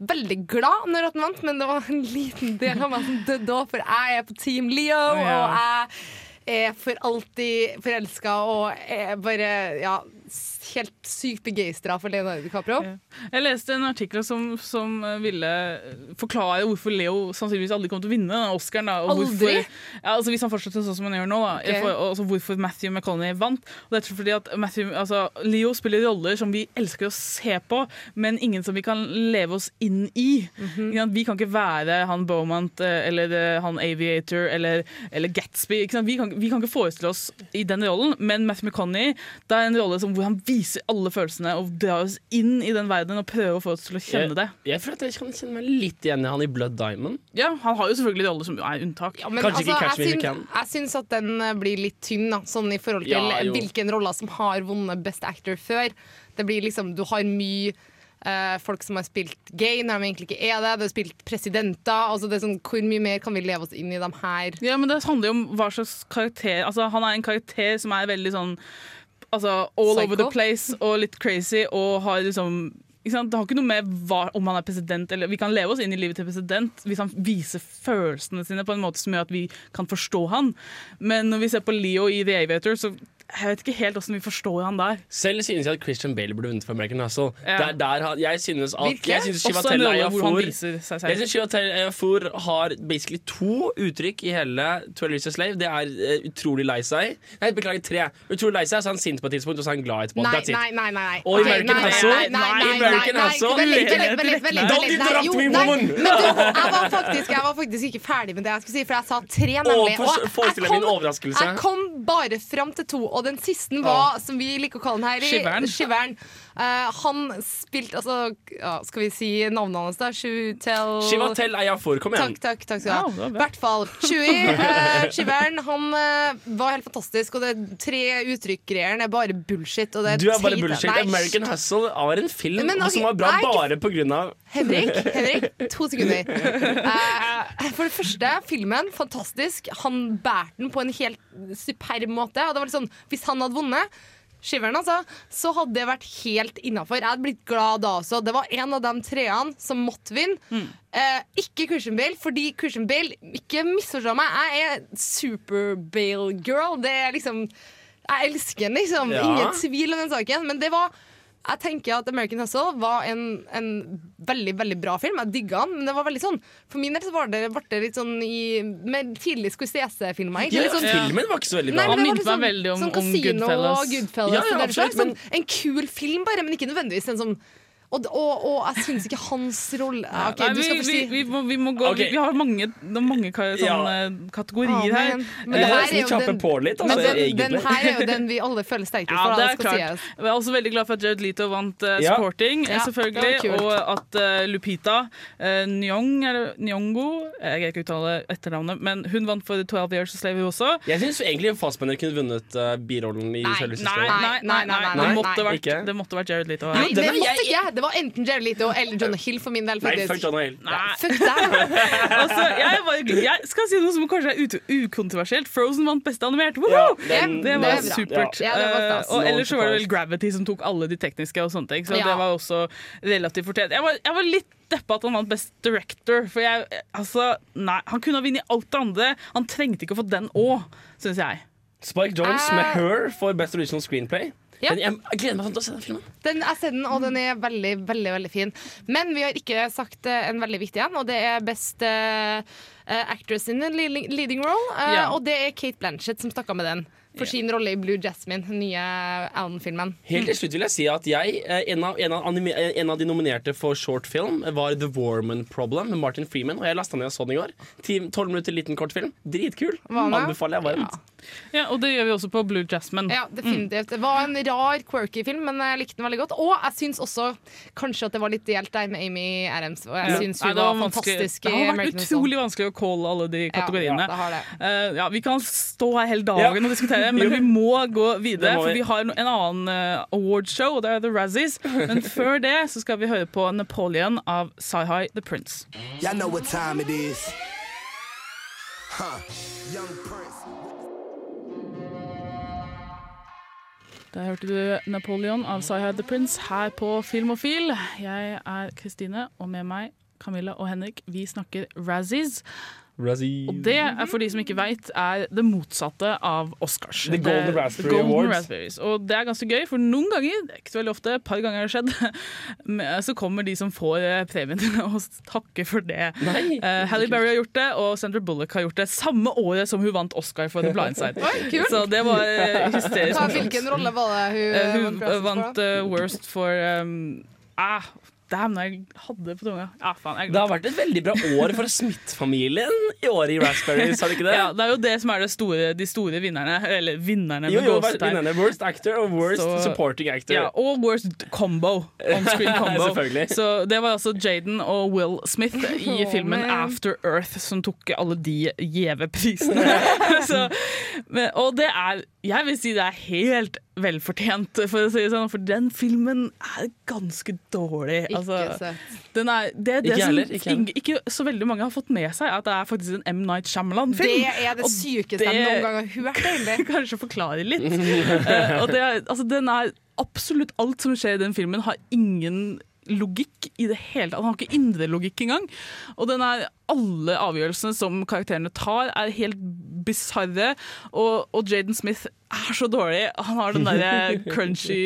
Veldig glad når han vant, men det var en liten del av meg som døde òg, for jeg er på Team Leo, Ja. og jeg er for alltid forelska og er bare ja, helt sykt begeistra for Leonardo DiCaprio. Jeg leste en artikkel som, som ville forklare hvorfor Leo sannsynligvis aldri kommer til å vinne Oscaren. Da, Aldri? hvorfor, ja, altså hvis han fortsetter sånn som han gjør nå. Da, okay. for, altså hvorfor Matthew McConaughey vant. Og det er fordi at Matthew, altså, Leo spiller roller som vi elsker å se på, men ingen som vi kan leve oss inn i. Mm -hmm. Vi kan ikke være han Beaumont eh, eller eh, han Aviator eller, eller Gatsby. Vi, kan, vi kan ikke forestille oss i den rollen, men Matthew McConaughey det er en rolle som, hvor han viser alle følelsene og drar oss inn i den verdenen og prøver å få oss til å kjenne det. Jeg, jeg føler at jeg kan kjenne meg litt igjen i han i Blood Diamond. Ja, Han har jo selvfølgelig rolle som er unntak. Ja, men Kanskje ikke altså, Catch Me If jeg, You Can. jeg syns at den eh, blir litt tynn, da, sånn i forhold til Ja, hvilken roller som har vunnet Best Actor før. Det blir liksom, Du har mye Uh, folk som har spilt gay når de egentlig ikke er det. Du har spilt presidenter. Altså det er sånn, Hvor mye mer kan vi leve oss inn i de her? Ja, men det handler jo om hva slags karakter Altså, Han er en karakter som er veldig sånn Altså all Psycho. over the place og litt crazy og har liksom? Det har ikke noe med hva, om han er president eller Vi kan leve oss inn i livet til president hvis han viser følelsene sine på en måte som gjør at vi kan forstå han. Men når vi ser på Leo i The Aviator, så jeg vet ikke helt hvordan vi forstår han der. Selv synes jeg at Christian Bale burde vunnet for American Hustle. Ja. Der, der, jeg synes at Virkelig? jeg synes Chivatel selv. Jeg synes Chivatel Ejiofor har basically to uttrykk i hele 12 Years a Slave. Det er uh, utrolig lei seg. Nei, beklager, tre. Utrolig lei seg, så er han sint på et tidspunkt, og så er han glad etterpå. Nei, That's it. nei, nei. nei, nei. Og American nei, Hustle- American Hustle- Don't interrupt me, woman! Jeg var, faktisk, ikke ferdig med det jeg skulle si, for jeg sa tre, nemlig. Og Jeg kom bare fram til to, og den siste var, som vi liker å kalle den her, i- Eh, han spilte altså ja, Skal vi si navnet hans, da? Shutel Chivatel Ejiofor, kom igjen. Takk, takk, takk skal du ha. I hvert fall. Chewie, uh, Shiveren, han uh, var helt fantastisk. Og det tre uttrykk-greiene er bare bullshit. Og det Du er bare teit. bullshit. Nei, American Hustle var en film Men, okay, som var bra er bare på grunn av Henrik, Henrik, to sekunder. Uh, for det første, filmen, fantastisk. Han bærte den på en helt superb måte. Og det var litt sånn, Hvis han hadde vunnet Skiveren, altså, så hadde det vært helt innafor. Jeg hadde blitt glad da også. Det var en av de treene som måtte vinne. Eh, ikke Christian Bale, fordi Christian Bale Ikke misforstå meg, jeg er super Bale girl. Det er liksom Jeg elsker den, liksom. Ja. Ingen tvil om den saken. Men det var jeg tenker at American Hustle var en, en veldig veldig bra film. Jeg digga den, men det var veldig sånn For min del så var det, det litt sånn i, med tidlig Scorsese-filmer. Ja, sånn, filmen var ikke så veldig Nei, bra. men det Han var sånn, meg veldig om- sånn om Casino Goodfellas. og Goodfellas. Ja, ja, absolutt, sånn, en kul film, bare, men ikke nødvendigvis en sånn Og, og, og jeg syns ikke hans rolle okay, Nei, vi, vi, vi, må, vi må gå okay. vi, vi har mange, mange ka- sånne kategorier Ja, her. men, men det Eh, her er jo den, på litt, altså, men den, den her er jo den vi alle føler sterkest Ja, for. det er skal klart. Si Jeg er også veldig glad for at Jared Leto vant uh, Sporting, eh, Ja, selvfølgelig. Og at uh, Lupita uh, Nyong, eller Nyongo Jeg kan ikke uttale etternavnet, men hun vant for 12 Years of Slave også. Jeg syns egentlig Fassbender kunne vunnet uh, birollen i Nei, Selve Nei, nei, nei, nei, nei, nei, det, nei, nei. vært, Ikke? det måtte vært Jared Leto. Nei, den det måtte ikke jeg- ikke! Det var enten Jerry Lito eller Jonah Hill for min del. Nei, fuck John Hill. Nei. Fuck deg! altså, jeg, var, jeg skal si noe som kanskje er ut- ukontroversielt. Frozen vant beste animert. Ja, den, det, var det er supert. Ja, det var uh, og ellers så var det vel Gravity som tok alle de tekniske og sånne ting. Så Ja. det var også relativt fortjent. Jeg var, jeg var litt deppa at han vant Best Director. For jeg, altså, nei, han kunne ha vunnet alt det andre. Han trengte ikke å få den òg, syns jeg. Spike Jones Eh. med Her for Best Original Screenplay. Ja. Den, jeg, gleder meg sånn til å se den filmen. Den, har sett den, og den er veldig, veldig veldig fin. Men vi har ikke sagt eh, en veldig viktig en, og det er Best eh, Actress in a leading, Role. Uh, Ja. Og det er Kate Blanchett som stakk av med den. For sin rolle i Blue Jasmine, den nye Alan-filmen. Helt til slutt vil jeg si at jeg, en av, en, av anime, en av de nominerte for short film var The Warman Problem med Martin Freeman. Og jeg lasta ned og så den i går. Tolv minutter liten kortfilm. Dritkul. Anbefaler jeg varmt. Ja, Og det gjør vi også på Blue Jasmine. Ja, definitivt. Det var en rar, quirky film, men jeg likte den veldig godt. Og jeg syns også kanskje at det var litt delt der med Amy Adams. Og jeg Ja. syns Nei, hun det var vanskelig. fantastisk Det har vært utrolig vanskelig å calle alle de kategoriene. Ja, det har det. Uh, ja, vi kan stå her hele dagen og diskutere, men vi må gå videre. Må vi. For vi. vi har en annen uh, awardshow, og det er The Razzies. Men før det så skal vi høre på Napoleon av Sci-Hi The Prince. Y'all know what time it is. Huh. Young Prince. Der hørte du Napoleon av Sci-Hi The Prince her på Filmofil. Jeg er Kristine, og med meg Camilla og Henrik. Vi snakker Razzies. Og det er for de som ikke veit, er det motsatte av Oscars. The Golden Raspberry Golden Awards. Raspberries. Og det er ganske gøy, for noen ganger, det er ikke så veldig ofte, et par ganger har det skjedd, så kommer de som får eh, premien og takker for det. Nei, uh, Halle Berry har gjort det, og Sandra Bullock har gjort det samme året som hun vant Oscar for The Blind Side. Oi. Så det var eh, hysterisk. Hvilken rolle var det hun, Eh, eh, hun vant for, vant eh, Worst for um, ah, Damn, jeg hadde det på tunga. Ja, faen, jeg Det har vært et veldig bra år for Smith-familien i år i Raspberries, har det ikke det? ja, det er jo det som er det store, de store vinnerne. Eller vinnerne, Jo, jo, vinnerne. Worst actor og worst Så- supporting actor. Ja, og worst combo. On-screen combo. Så det var altså Jaden og Will Smith i Oh, filmen man. After Earth som tok alle de gjeve prisene. Og det er Jeg vil si det er helt velfortjent, for å si det sånn, for den filmen er ganske dårlig. Ikke Altså, sett. den er, det er det Ikke som heller, ikke heller. ikke så veldig mange har fått med seg, at det er faktisk en M. Night Shyamalan-film. Det er det sykeste jeg noen gang har hørt, egentlig. kanskje forklare litt. uh, og det er, altså, den er absolutt alt som skjer i den filmen, har ingen logikk i det hele tatt. Han har ikke indre logikk engang. Og den er, alle avgjørelsene som karakterene tar, er helt bisarre. Og, og Jaden Smith er så dårlig. Han har den derre crunchy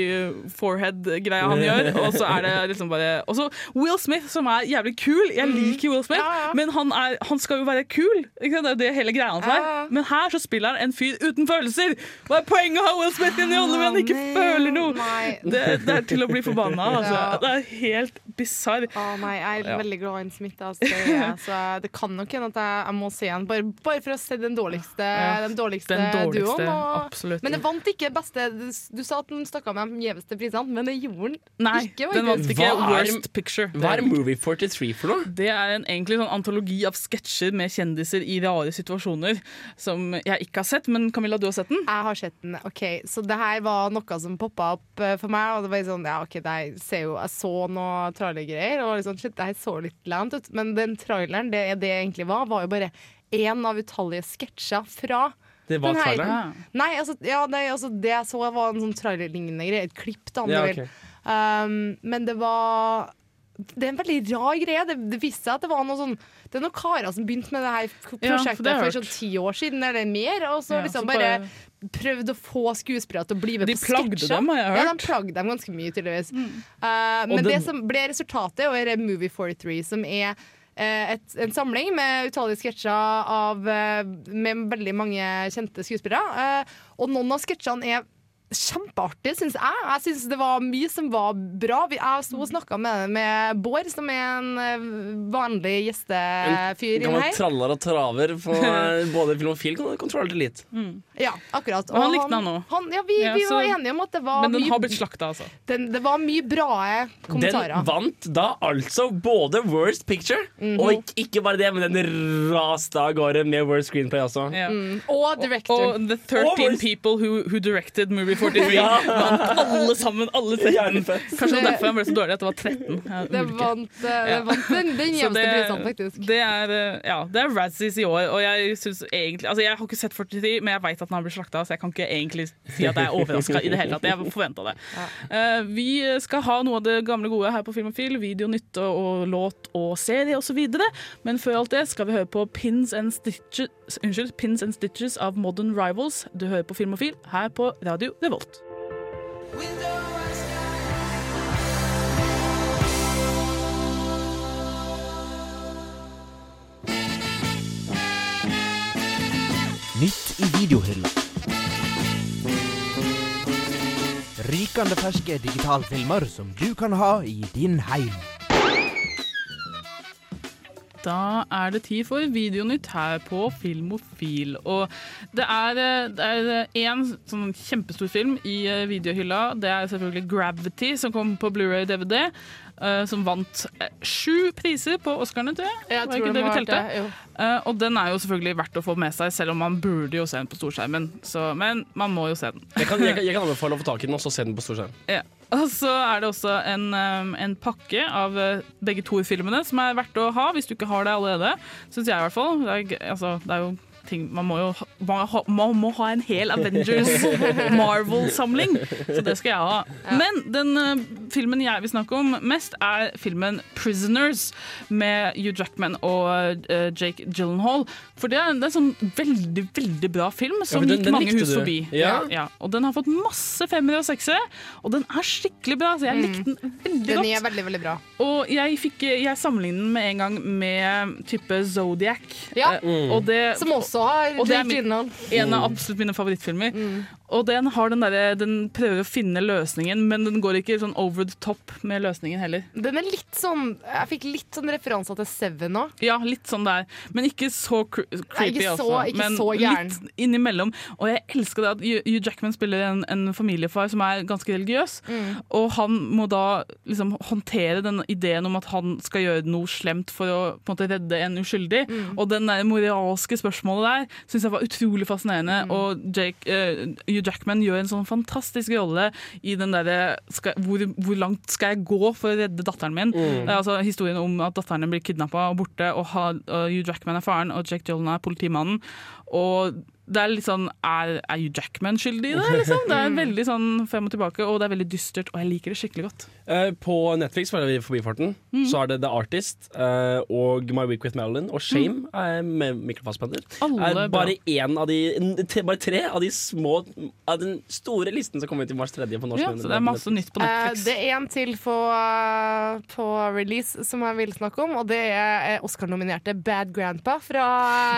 forehead-greia han gjør. Og så er det liksom bare Og så Will Smith, som er jævlig kul. Jeg liker Will Smith, Ja, ja. men han, er, han skal jo være kul. Det er jo det hele greia hans er. ja. Men her så spiller han en fyr uten følelser! Hva er poenget å ha Will Smith i en men han ikke nei, føler noe? Det, det er til å bli forbanna av. Altså. Det er helt bisarr. Nei, jeg er veldig glad i Smith. Altså, så det kan nok hende at jeg, jeg må se han bare, bare for å se den dårligste, den dårligste, den dårligste, duoen. Og, absolutt. Men det vant ikke beste Du, du sa at den stakk av med de gjeveste prisene, men det gjorde den Nei, ikke. den vant ikke Hva Worst Picture. Hva er Movie 43 for noe? Det er en egentlig sånn antologi av sketsjer med kjendiser i rare situasjoner som jeg ikke har sett. Men Camilla, du har sett den? Jeg har sett den. ok Så det her var noe som poppa opp eh, for meg. Og det var sånn, ja ok, jeg, ser jo, Jeg så noe trailergreier, og liksom, shit, det her så litt lant ut. Men den traileren, det det egentlig var, var jo bare én av utallige sketsjer fra Det var traileren? Nei, altså, ja, nei, altså det jeg så var en sånn trailerlignende greie. Et klipp, da, om Ja, du vil. ok. Um, men det var det er en veldig rar greie. Det, det viste seg at det var noe sånn Det er noen karer som begynte med det her Ja, prosjektet det for sånn ti år siden eller mer, og så Ja, liksom bare prøvd å få skuespillere til å bli med De på plagde sketsjer. dem, har jeg Ja, hørt. Ja, de plagde dem ganske mye, tydeligvis. Uh, Og men det det som ble resultatet, er Movie 43, som er et, en samling med utallige sketsjer av, eh, med veldig mange kjente skuespillere. Eh, og noen av sketsjene er kjempeartige, syns jeg. Jeg syns det var mye som var bra. Jeg sto og snakka med, med Bård, som er en eh, vanlig gjestefyr En Gammel traller og traver på eh, både film og film. Kan kontrollere litt. litt. Ja, akkurat. Og han likte den òg. Han, ja, vi, Ja, vi så- var enige om at det var Men den mye har blitt slakta, altså. den, Det var mye bra kommentarer. Den vant da altså både Worst Picture, Mhm. og ikke, ikke bare det, men den raste av gårde med Worst Screenplay også. Ja. Mm. Og director. Og The 13 People Who, who Directed Movie 43. Ja. Vant alle sammen, alle 13. Kanskje det derfor han ble så dårlig at det var 13. Det vant, eh, det vant den, den jevneste prisen, faktisk. Det er, eh, ja, det er Razzies i år, og jeg synes egentlig Altså, jeg har ikke sett 43, men jeg vet at den har blitt slakta, så jeg kan ikke egentlig si at jeg er overraska i det hele tatt. Jeg forventa det. Uh, vi skal ha noe av det gamle gode her på Filmofil. Video, nytte og, og låt og serie osv. Men før alt det skal vi høre på Pins and Stitches, unnskyld, Pins and Stitches av Modern Rivals. Du hører på Filmofil her på Radio Revolt. Nytt i videohylla. Rykende ferske digitalfilmer som du kan ha i din heim. Da er det tid for Videonytt her på Filmofil. Og det er, eh, er én sånn kjempestor film i eh, videohylla. Det er selvfølgelig Gravity, som kom på Blu-ray Eh, som vant eh, sju priser på Oscarene, tror jeg. Jeg Var tror ikke det det vi telte? det. Eh, og den er jo selvfølgelig verdt å få med seg, selv om man burde jo se den på storskjermen. Så, men man må jo se den. Jeg kan, jeg, jeg kan anbefale å få tak i den og så se den på storskjerm. Ja. Og så er det også en, um, en pakke av uh, begge Thor-filmene som er verdt å ha, hvis du ikke har det allerede. Syns jeg i hvert fall. Det er, altså, det er jo ting Man må jo ha, man, ha, man må ha en hel Avengers Marvel-samling, så det skal jeg ha. Men den uh, filmen jeg vil snakke om mest, er filmen 'Prisoners' med Hugh Jackman og uh, Jake Gyllenhaal. For det er, det er en sånn veldig, veldig bra film som ja, den- gikk den mange hus du. forbi. Ja. Ja, og den har fått masse femmere og seksere, og den er skikkelig bra. Så jeg likte den veldig Mm. Den godt. er veldig, veldig bra. Og jeg, fikk, jeg sammenlignet den med en gang med type Zodiac. Ja. Mm. og det, Som også har og det er min, en av Mm. absolutt mine favorittfilmer. Og den, har den, der, den prøver å finne løsningen, men den går ikke sånn over the top med løsningen heller. Den er litt sånn Jeg fikk litt sånn referanser til Seven nå. Ja, litt sånn der. Men ikke så cre creepy, ikke så- altså. ikke Men så gæren. litt innimellom. Og jeg elsker det at Hugh Jackman spiller en, en familiefar som er ganske religiøs. Mm. Og han må da liksom håndtere den ideen om at han skal gjøre noe slemt for å på en måte redde en uskyldig. Mm. Og den der moralske spørsmålet der syns jeg var utrolig fascinerende. Mm. Og Jake, eh, Hugh Jackman gjør en sånn fantastisk rolle i den derre hvor, hvor langt skal jeg gå for å redde datteren min? Mm. Altså historien om at datteren blir kidnappa og borte, og, ha, og Hugh Jackman er faren, og Jack Gyllenhaal er politimannen. Og det er litt sånn Er, er Hugh Jackman skyldig i det? Liksom? Det er veldig sånn frem og tilbake, og det er veldig dystert, og jeg liker det skikkelig godt. Eh, på Netflix var det i forbifarten. Mm. Så er det The Artist eh, og My Week with Marilyn og Shame eh, med Mikkel Fassbender. Mm. Alle er bare én av de tre, Bare tre av de små Av den store listen som kommer ut i mars 3. på norsk. Ja, så det er masse nytt på Eh, Netflix. det er en til på, eh, på release som jeg vil snakke om, og det er eh, Oscar-nominerte Bad Grandpa fra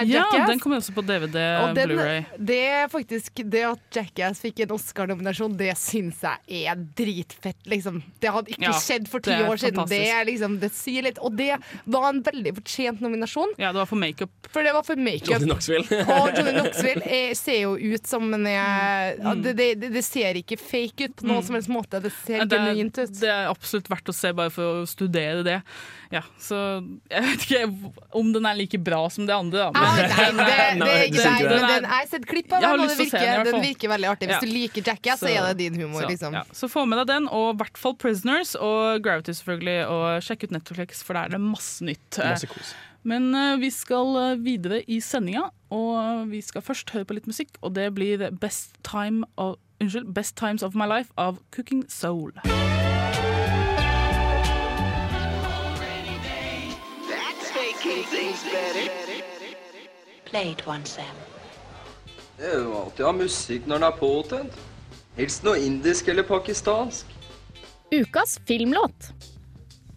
Jackass. ja, den kommer også på DVD Og den- Blu-ray. Det faktisk Det at Jackass fikk en Oscar-nominasjon, det syns jeg er dritfett. Liksom. Det hadde ikke Ja, skjedd for ti det år siden. Det, liksom, det sier litt. Og det var en veldig fortjent nominasjon. Ja, det var for makeup. For det var for makeup. Johnny Knoxville. Og Johnny Knoxville ser jo ut som en mm. ja, det, det, det- ser ikke fake ut på noen Mm. som helst måte. Det ser er, genuint ut. det er absolutt verdt å se bare for å studere det. Ja, så jeg vet ikke om den er like bra som det andre, da. Ah, nei, det, det, Nei, det nei, men det. Den, jeg har sett klipp av den, og det virker, den den virker veldig artig. Hvis Ja. du liker Jackass, så, Så- er det din humor. Så, liksom. ja. så få med deg den, og i hvert fall Prisoners og Gravity selvfølgelig, og sjekk ut Netflix, for der er det masse nytt. Masse kos. Men eh, vi skal eh, videre i sendinga, og vi skal først høre på litt musikk, og det blir Best, Time of, unnskyld, Best Times of My Life av Cooking Soul. Play it once, Sam. Det er jo alltid å ha musikk når den er påtent. Helst noe indisk eller pakistansk. Ukas filmlåt.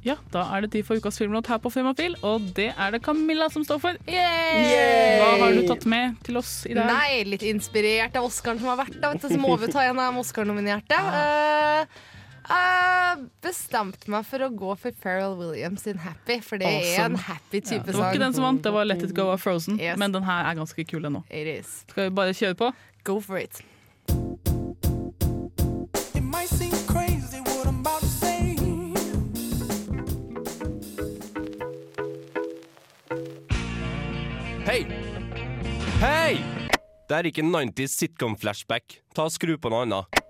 Ja, da er det tid for ukas filmlåt her på Filmafil, og det er det Camilla som står for. Yay! Hva har du tatt med til oss i dag? Nei, litt inspirert av Oscaren som har vært, da, vet du, så må vi ta en av Oscar-nominerte. Ja. Eh, jeg bestemte meg for å gå for Pharrell Williams sin 'Happy', for det er en happy type sang Det var ikke den som vant, det var Let It Go av Frozen, men den her er ganske kul ennå. Skal vi bare kjøre på? Go for it. It might seem crazy what I'm about to say. Hei! Hei! Det er ikke 90s sitcom-flashback. Ta og Skru på noe annet.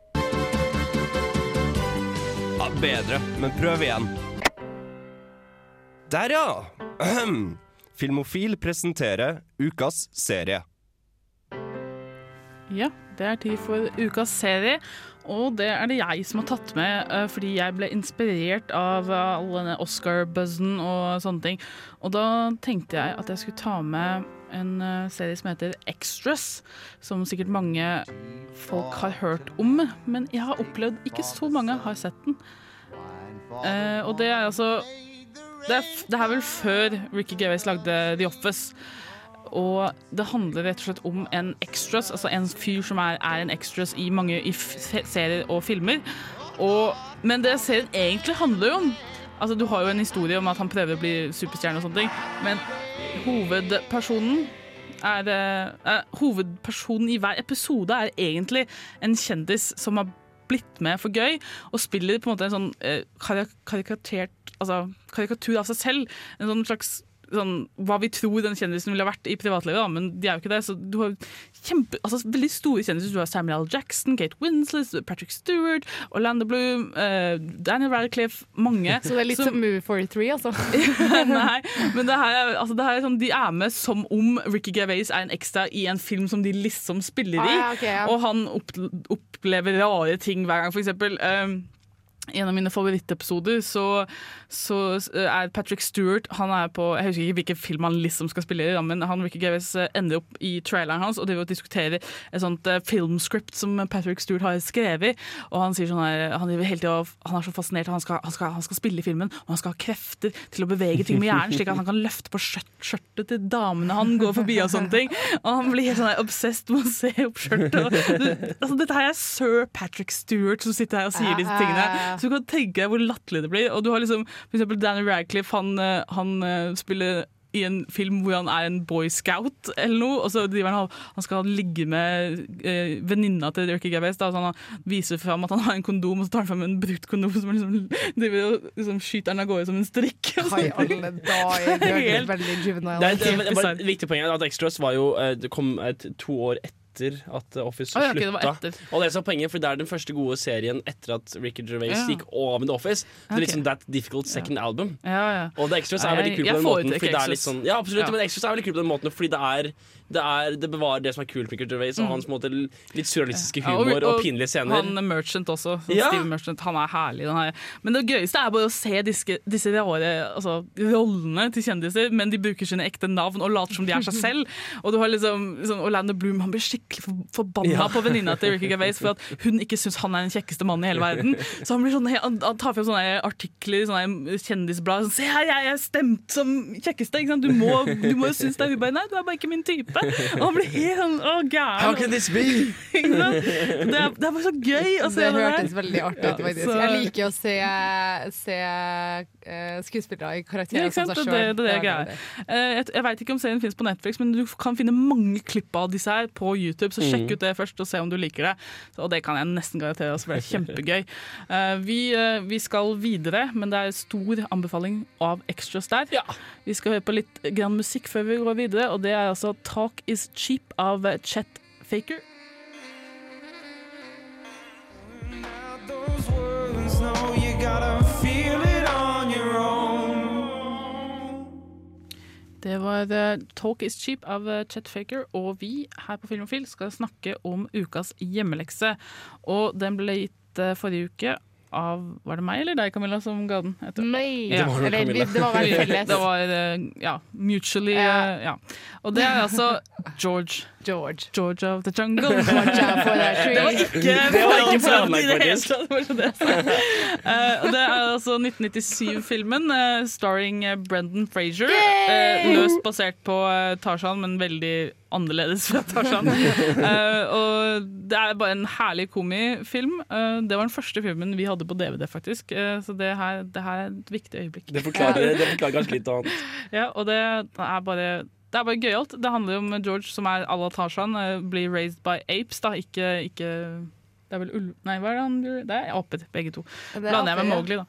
Bedre, men prøv igjen. Der, ja! Filmofil presenterer ukas serie. Ja, det er tid for ukas serie, og det er det jeg som har tatt med, eh, fordi jeg ble inspirert av eh, all denne Oscar-buzzen og sånne ting. Og da tenkte jeg at jeg skulle ta med en eh, serie som heter Extras, som sikkert mange folk har hørt om, men jeg har opplevd ikke så mange har sett den. Eh, og det er altså det er, det er vel før Ricky Gervais lagde The Office. Og det handler rett og slett om en extras, altså en fyr som er, er en extras i mange i serier og filmer. Og, men det serien egentlig handler jo om Altså Du har jo en historie om at han prøver å bli superstjerne, og sånne ting men hovedpersonen er, eh, eh, Hovedpersonen i hver episode er egentlig en kjendis som har blitt med for gøy, og spiller på en måte en sånn eh, karikatert Altså karikatur av seg selv. En sånn slags sånn, hva vi tror den kjendisen ville vært i privatlivet, da, men de er jo ikke det. Så du har kjempe, altså, veldig store kjendiser. Du har Samuel L. Jackson, Kate Winslet, Patrick Stewart, Orlando Bloom, eh, Daniel Radcliffe, mange. Så det er litt som Movie 43, altså? Nei, men det her, er- altså, det her er sånn, de er med som om Ricky Gervais er en ekstra i en film som de liksom spiller i. Ah, ja, okay, ja. Og han opp, opplever rare ting hver gang. For eksempel um, en av mine favorittepisoder så, så er Patrick Stewart Han er på, Jeg husker ikke hvilken film han liksom skal spille i, men han Ricky Gavis eh, ender opp i traileren hans og driver og diskuterer et sånt eh, filmscript som Patrick Stewart har skrevet. Og han sier sånn her, han, hele tiden, han er så fascinert, han skal, han, skal, han skal spille i filmen, og han skal ha krefter til å bevege ting med hjernen, slik at han kan løfte på skjørt, skjørtet til damene han går forbi og sånne ting. Og han blir helt sånn obsessed med å se opp skjørtet. Altså, dette her er sir Patrick Stewart som sitter her og sier disse tingene. Så du kan tenke deg hvor latterlig det blir. Og du har liksom for eksempel Danny Radcliffe, han, eh, han eh, spiller i en film hvor han er en boy scout eller noe, og så driver han, han skal ligge med eh, venninna til Ricky. Da, så han viser fram at han har en kondom, og så tar han fram en brukt kondom som han liksom, driver og liksom skyter den av gårde som en strikk. og Hva i sånne ting. alle dager? Det er Helt- veldig juvenile. Det, det, det, var et viktig poeng at Extras var jo eh, Det kom et, to år etter at eh, Office oh, ja, okay, slutta. etter. Og det er poenget, for det er den første gode serien etter at Ricky Gervais Ja. gikk av med The Office. Det er liksom That Difficult Second Album. Ja, ja. Og The Extras er veldig kult på den måten. Fordi det er litt sånn, ja, absolutt, men Extras er veldig kult på den måten fordi det er det, er, det bevarer det som er kult med Ricky Gervais, og Mm. hans måte, litt surrealistiske Ja, humor og, pinlige scener. Han Merchant også. Ja. Steve Merchant, han er herlig. Den her. Men det gøyeste er bare å se disse, disse rare altså, rollene til kjendiser, men de bruker sine ekte navn og later som de er seg selv. Og du har liksom, liksom Orlando Bloom han blir skikkelig for, forbanna Ja. på venninna til Ricky Gervais for at hun ikke syns han er den kjekkeste mannen i hele verden. Så han, blir sånn, han, han tar frem sånne artikler i sånne kjendisblad. Sånn, Se her, jeg er stemt som kjekkeste! Du, må, du må jo synes det. er bare Nei, du er bare ikke min type. Og han blir helt sånn å, gæren. How can this be? Det er, det er bare så gøy å se Det det, hørtes veldig artig ut. Ja, faktisk. så- Jeg liker å se, se uh, skuespillere i karakterer ja, som seg sjøl. Det, det, det, det. Eh, Jeg, jeg veit ikke om serien finnes på Netflix, men du kan finne mange klipp av disse her på YouTube. Så sjekk Mm. ut det først og se om du liker det. Så, og det kan jeg nesten garantere oss, for det er kjempegøy. Uh, Vi, uh, vi skal videre, men det er stor anbefaling av extras der. Vi skal høre på litt grann musikk før vi går videre, og det er altså 'Talk Is Cheap' av Chet Faker. Det var The 'Talk Is Cheap' av eh, Chet Faker, og vi her på Filmofil skal snakke om ukas hjemmelekse. Og den ble gitt eh, forrige uke av Var det meg eller deg, Camilla, som ga den? Meg. Ja. Det var Eller, Camilla. det var vel felles. Det var, eh, ja, mutually Ja. eh, ja. Og det er altså George. George. George of the jungle. Watch out for that tree. Det var ikke Det var ikke planlagt i det hele tatt, det. Eh, og det er altså 1997-filmen uh, starring eh, Brendan Frazier. Uh, løst basert på uh, Tarzan, men veldig annerledes fra Tarzan. Eh, og det er bare en herlig komifilm. Eh, det var den første filmen vi hadde på DVD, faktisk. Eh, så det her, det her er et viktig øyeblikk. Det forklarer, det forklarer kanskje litt annet. Ja, og det er bare det er bare gøyalt. Det handler om George som er à la Tarzan, eh, blir raised by apes, da, ikke, ikke Det er vel ulv... Nei, hva er det han? Det er aper, begge to. Er Blander jeg med. Mowgli, da.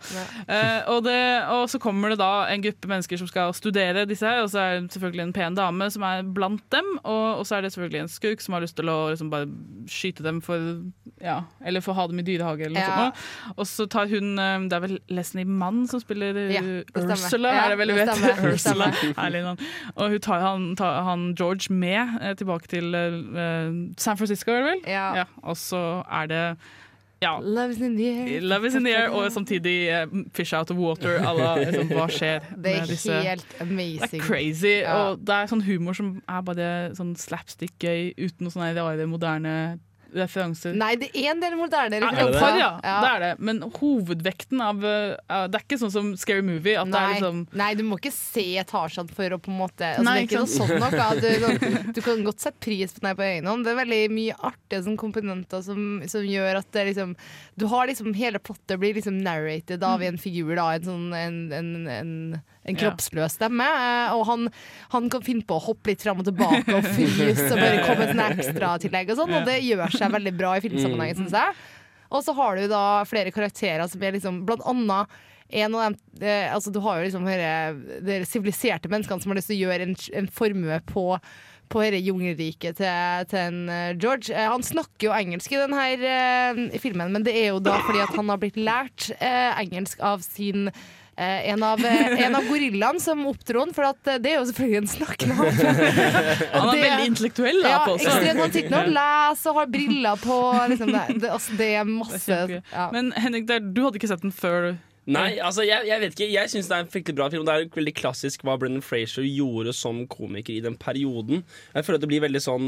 Eh, og, det, og så kommer det da en gruppe mennesker som skal studere disse her, og så er det selvfølgelig en pen dame som er blant dem, og, og så er det selvfølgelig en skurk som har lyst til å liksom bare skyte dem for Ja, eller for å ha dem i dyrehage eller noe Ja. sånt. Og så tar hun eh, Det er vel Leslie Mann som spiller eh, Ja. Ursula, er det vel hun det vet? Ursula. Herlig navn. Og hun tar han, tar han George med tilbake til uh, San Francisco, er det vel? Ja. Og så er det ja. Love is in the air. Love is in the air, og samtidig uh, fish out of water. Alla, liksom, hva skjer Det er disse helt amazing. Det er crazy. Ja. Og det er sånn humor som er bare sånn slapstick-gøy, uten noe sånn rare, moderne referanser. Nei, det er en del moderne Ja, referanser. Ja, par, ja. Det er det. Men hovedvekten av uh, Det er ikke sånn som Scary Movie. Nei, liksom nei, du må ikke se Tarzan for å på en måte altså, Nei, Det er ikke noe sånn nok. Du, sånn, du kan godt sette pris på den på egen hånd. Det er veldig mye artige sånn, komponenter som, som gjør at det liksom Du har liksom Hele plottet blir liksom narrated av en figur, da. En sånn en, en, en, en kroppsløs stemme. eh, Og han, han kan finne på å hoppe litt fram og tilbake og fryse og bare komme sånn ekstratillegg og sånn, og det gjør seg veldig bra i filmsammenheng, syns jeg. Og så har du da flere karakterer som er liksom Blant annet en av dem, eh, altså Du har jo liksom de siviliserte menneskene som har lyst til å gjøre en, en formue på på dette jungelriket til, til en eh, George. Eh, han snakker jo engelsk i denne eh, filmen, men det er jo da fordi at han har blitt lært eh, engelsk av sin eh, en av, eh, en av gorillaene som oppdro han, for at, eh, det er jo selvfølgelig en snakkende. Han er veldig intellektuell, da, Ja, på ekstremt. Han sitter nå og leser og har briller på. Liksom det, det, altså, det er masse ja. Men Henrik, du hadde ikke sett den før? Nei, altså jeg, jeg vet ikke Jeg syns det er en fryktelig bra film. Det er veldig klassisk hva Brendan Frazier gjorde som komiker i den perioden. Jeg føler at det blir veldig sånn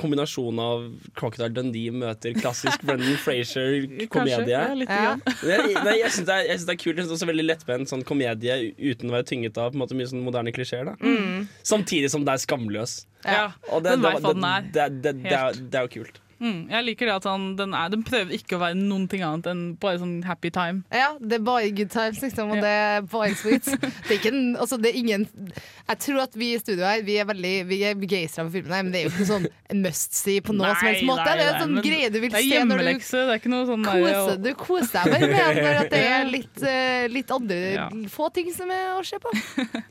Kombinasjon av Crocodile Dundee møter klassisk Brendan Frazier-komedie. ja, grann. Nei, jeg syns det, er- synes det er kult. Jeg synes det er også veldig lettbent sånn komedie uten å være tynget av på en måte, mye sånn moderne klisjeer. Mm. Samtidig som det er skamløs. Ja, Og det, den det, det, det, det, det, er, det er jo kult. Mm, jeg liker det at han, den, er, den prøver ikke å være noen ting annet enn bare sånn happy time. Ja, det er bare good times, liksom, og det er bare sweet. Det er ikke en, altså, det er ingen Jeg tror at vi i studio her Vi er veldig Vi er begeistra for filmen, her, men det er jo ikke sånn en must see på noen som helst måte. det er en sånn greie du vil se når du det er ikke noe sånn der, og- du koser deg bare med når at det er litt, eh, litt andre Ja. få ting som er å se på.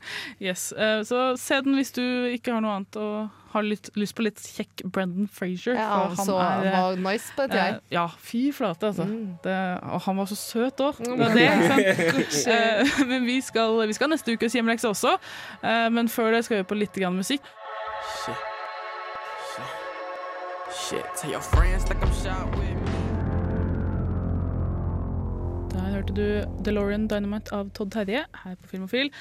Yes, eh, Så se den hvis du ikke har noe annet og har litt, lyst på litt kjekk Brendan Frazier. Ja, for han så er, han var nice på det, jeg. eh, ja, fy flate, altså. Det, og han var så søt òg. Mm. Eh, men vi skal, vi skal neste ukes hjemmelekse også. Eh, men før det skal vi på litt grann musikk. Shit. Shit. Shit. your friends like I'm shot with me. Der hørte du DeLorean Dynamite av Todd Terje her på Filmofil.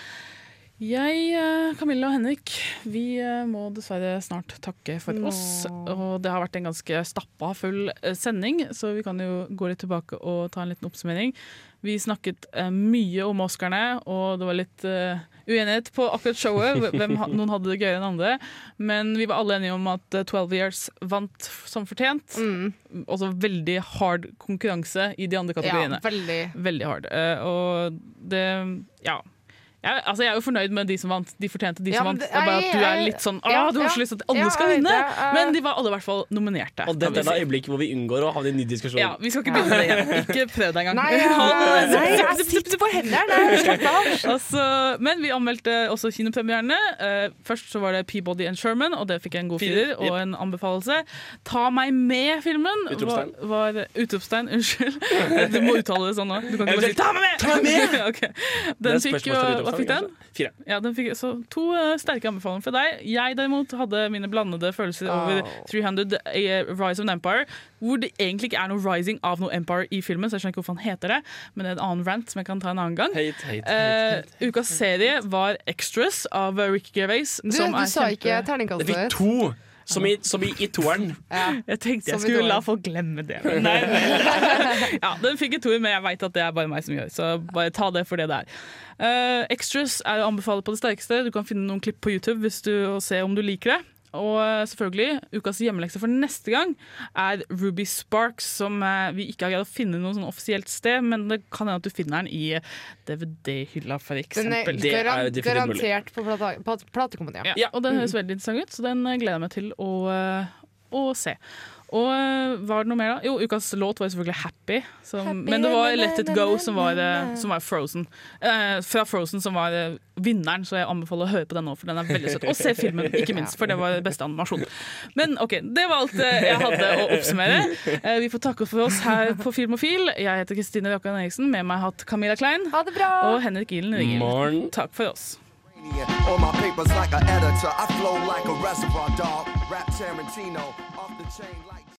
Jeg, eh, Camilla og Henrik, vi eh, må dessverre snart takke for oss. Og det har vært en ganske stappa full eh, sending, så vi kan jo gå litt tilbake og ta en liten oppsummering. Vi snakket mye om Oscarene, og det var litt uenighet på akkurat showet. Hvem, noen hadde det gøyere enn andre. Men vi var alle enige om at eh, 12 Years vant som fortjent. Også veldig hard konkurranse i de andre kategoriene. Ja, veldig. Veldig hard. Og det Ja. Jeg, altså jeg er jo fornøyd med de som vant. De fortjente de Ja, som vant. det- Det er bare at du er litt sånn ja, Å, du har ja. så lyst til at alle Ja, skal vinne! det. Men de var alle i hvert fall nominerte. Og dette er da øyeblikket hvor vi unngår å havne i en ny diskusjon. Ja, vi skal ikke begynne det igjen. Ikke prøv deg engang. Nei, ja, nei, jeg sitter på hendene. Slapp av. Altså, men vi anmeldte også kinopremierene. Eh, først så var det Peabody and Sherman, og det fikk jeg en god Firer, og en anbefalelse. Ta meg med-filmen Utropstein var, var Utropstegn, unnskyld. Du må uttale det sånn nå. Du kan ikke bare si 'ta meg med'! Ta meg med! Ok. Den fikk jo. Hva fikk den? Fire. Ja, den fikk, så To uh, sterke anbefalinger fra deg. Jeg derimot hadde mine blandede følelser over 300 uh, Rise of an Empire, hvor det egentlig ikke er noe rising av noe Empire i filmen, så jeg skjønner ikke hvorfor han heter det, men det er en annen rant som jeg kan ta en annen gang. Hate, hate, Eh, ukas serie var Extras av eh, Ricky Gervais. Du, som du er sa kjempe- ikke terningkastet Det fikk to, som i, som i, i toeren. Jeg tenkte jeg skulle la folk glemme det. Men nei, nei. Ja, den fikk en toer, men jeg veit at det er bare meg som gjør, så bare ta det for det det er. Uh, extras er å anbefale på det sterkeste. Du kan finne noen klipp på YouTube hvis du, og se om du liker det. Og eh, selvfølgelig, ukas hjemmelekse for neste gang er Ruby Sparks, som eh, vi ikke har greid å finne noe sånn offisielt sted, men det kan hende at du finner den i DVD-hylla, for eksempel. Den er garantert på plata plat- platekompaniet. Ja, og den høres veldig interessant ut, så den eh, gleder jeg meg til å, å se. Og eh, var det noe mer da? Jo, ukas låt var selvfølgelig Happy. Som, Happy, men det var Let It Go som var, eh, som var Frozen. Eh, fra Frozen som var eh, vinneren, så jeg anbefaler å høre på den nå, for den er veldig søt. Og se filmen, ikke minst, for det var beste animasjon. Men OK, det var alt jeg hadde å oppsummere. Eh, vi får takke for oss her på Filmofil. Jeg heter Kristine Rokkan Eriksen. Med meg har hatt Camilla Klein. Ha det bra! Og Henrik Ilen ringer Morgen. Takk for oss. All my papers like an editor. I flow like a reservoir dog. Rap Tarantino off the chain.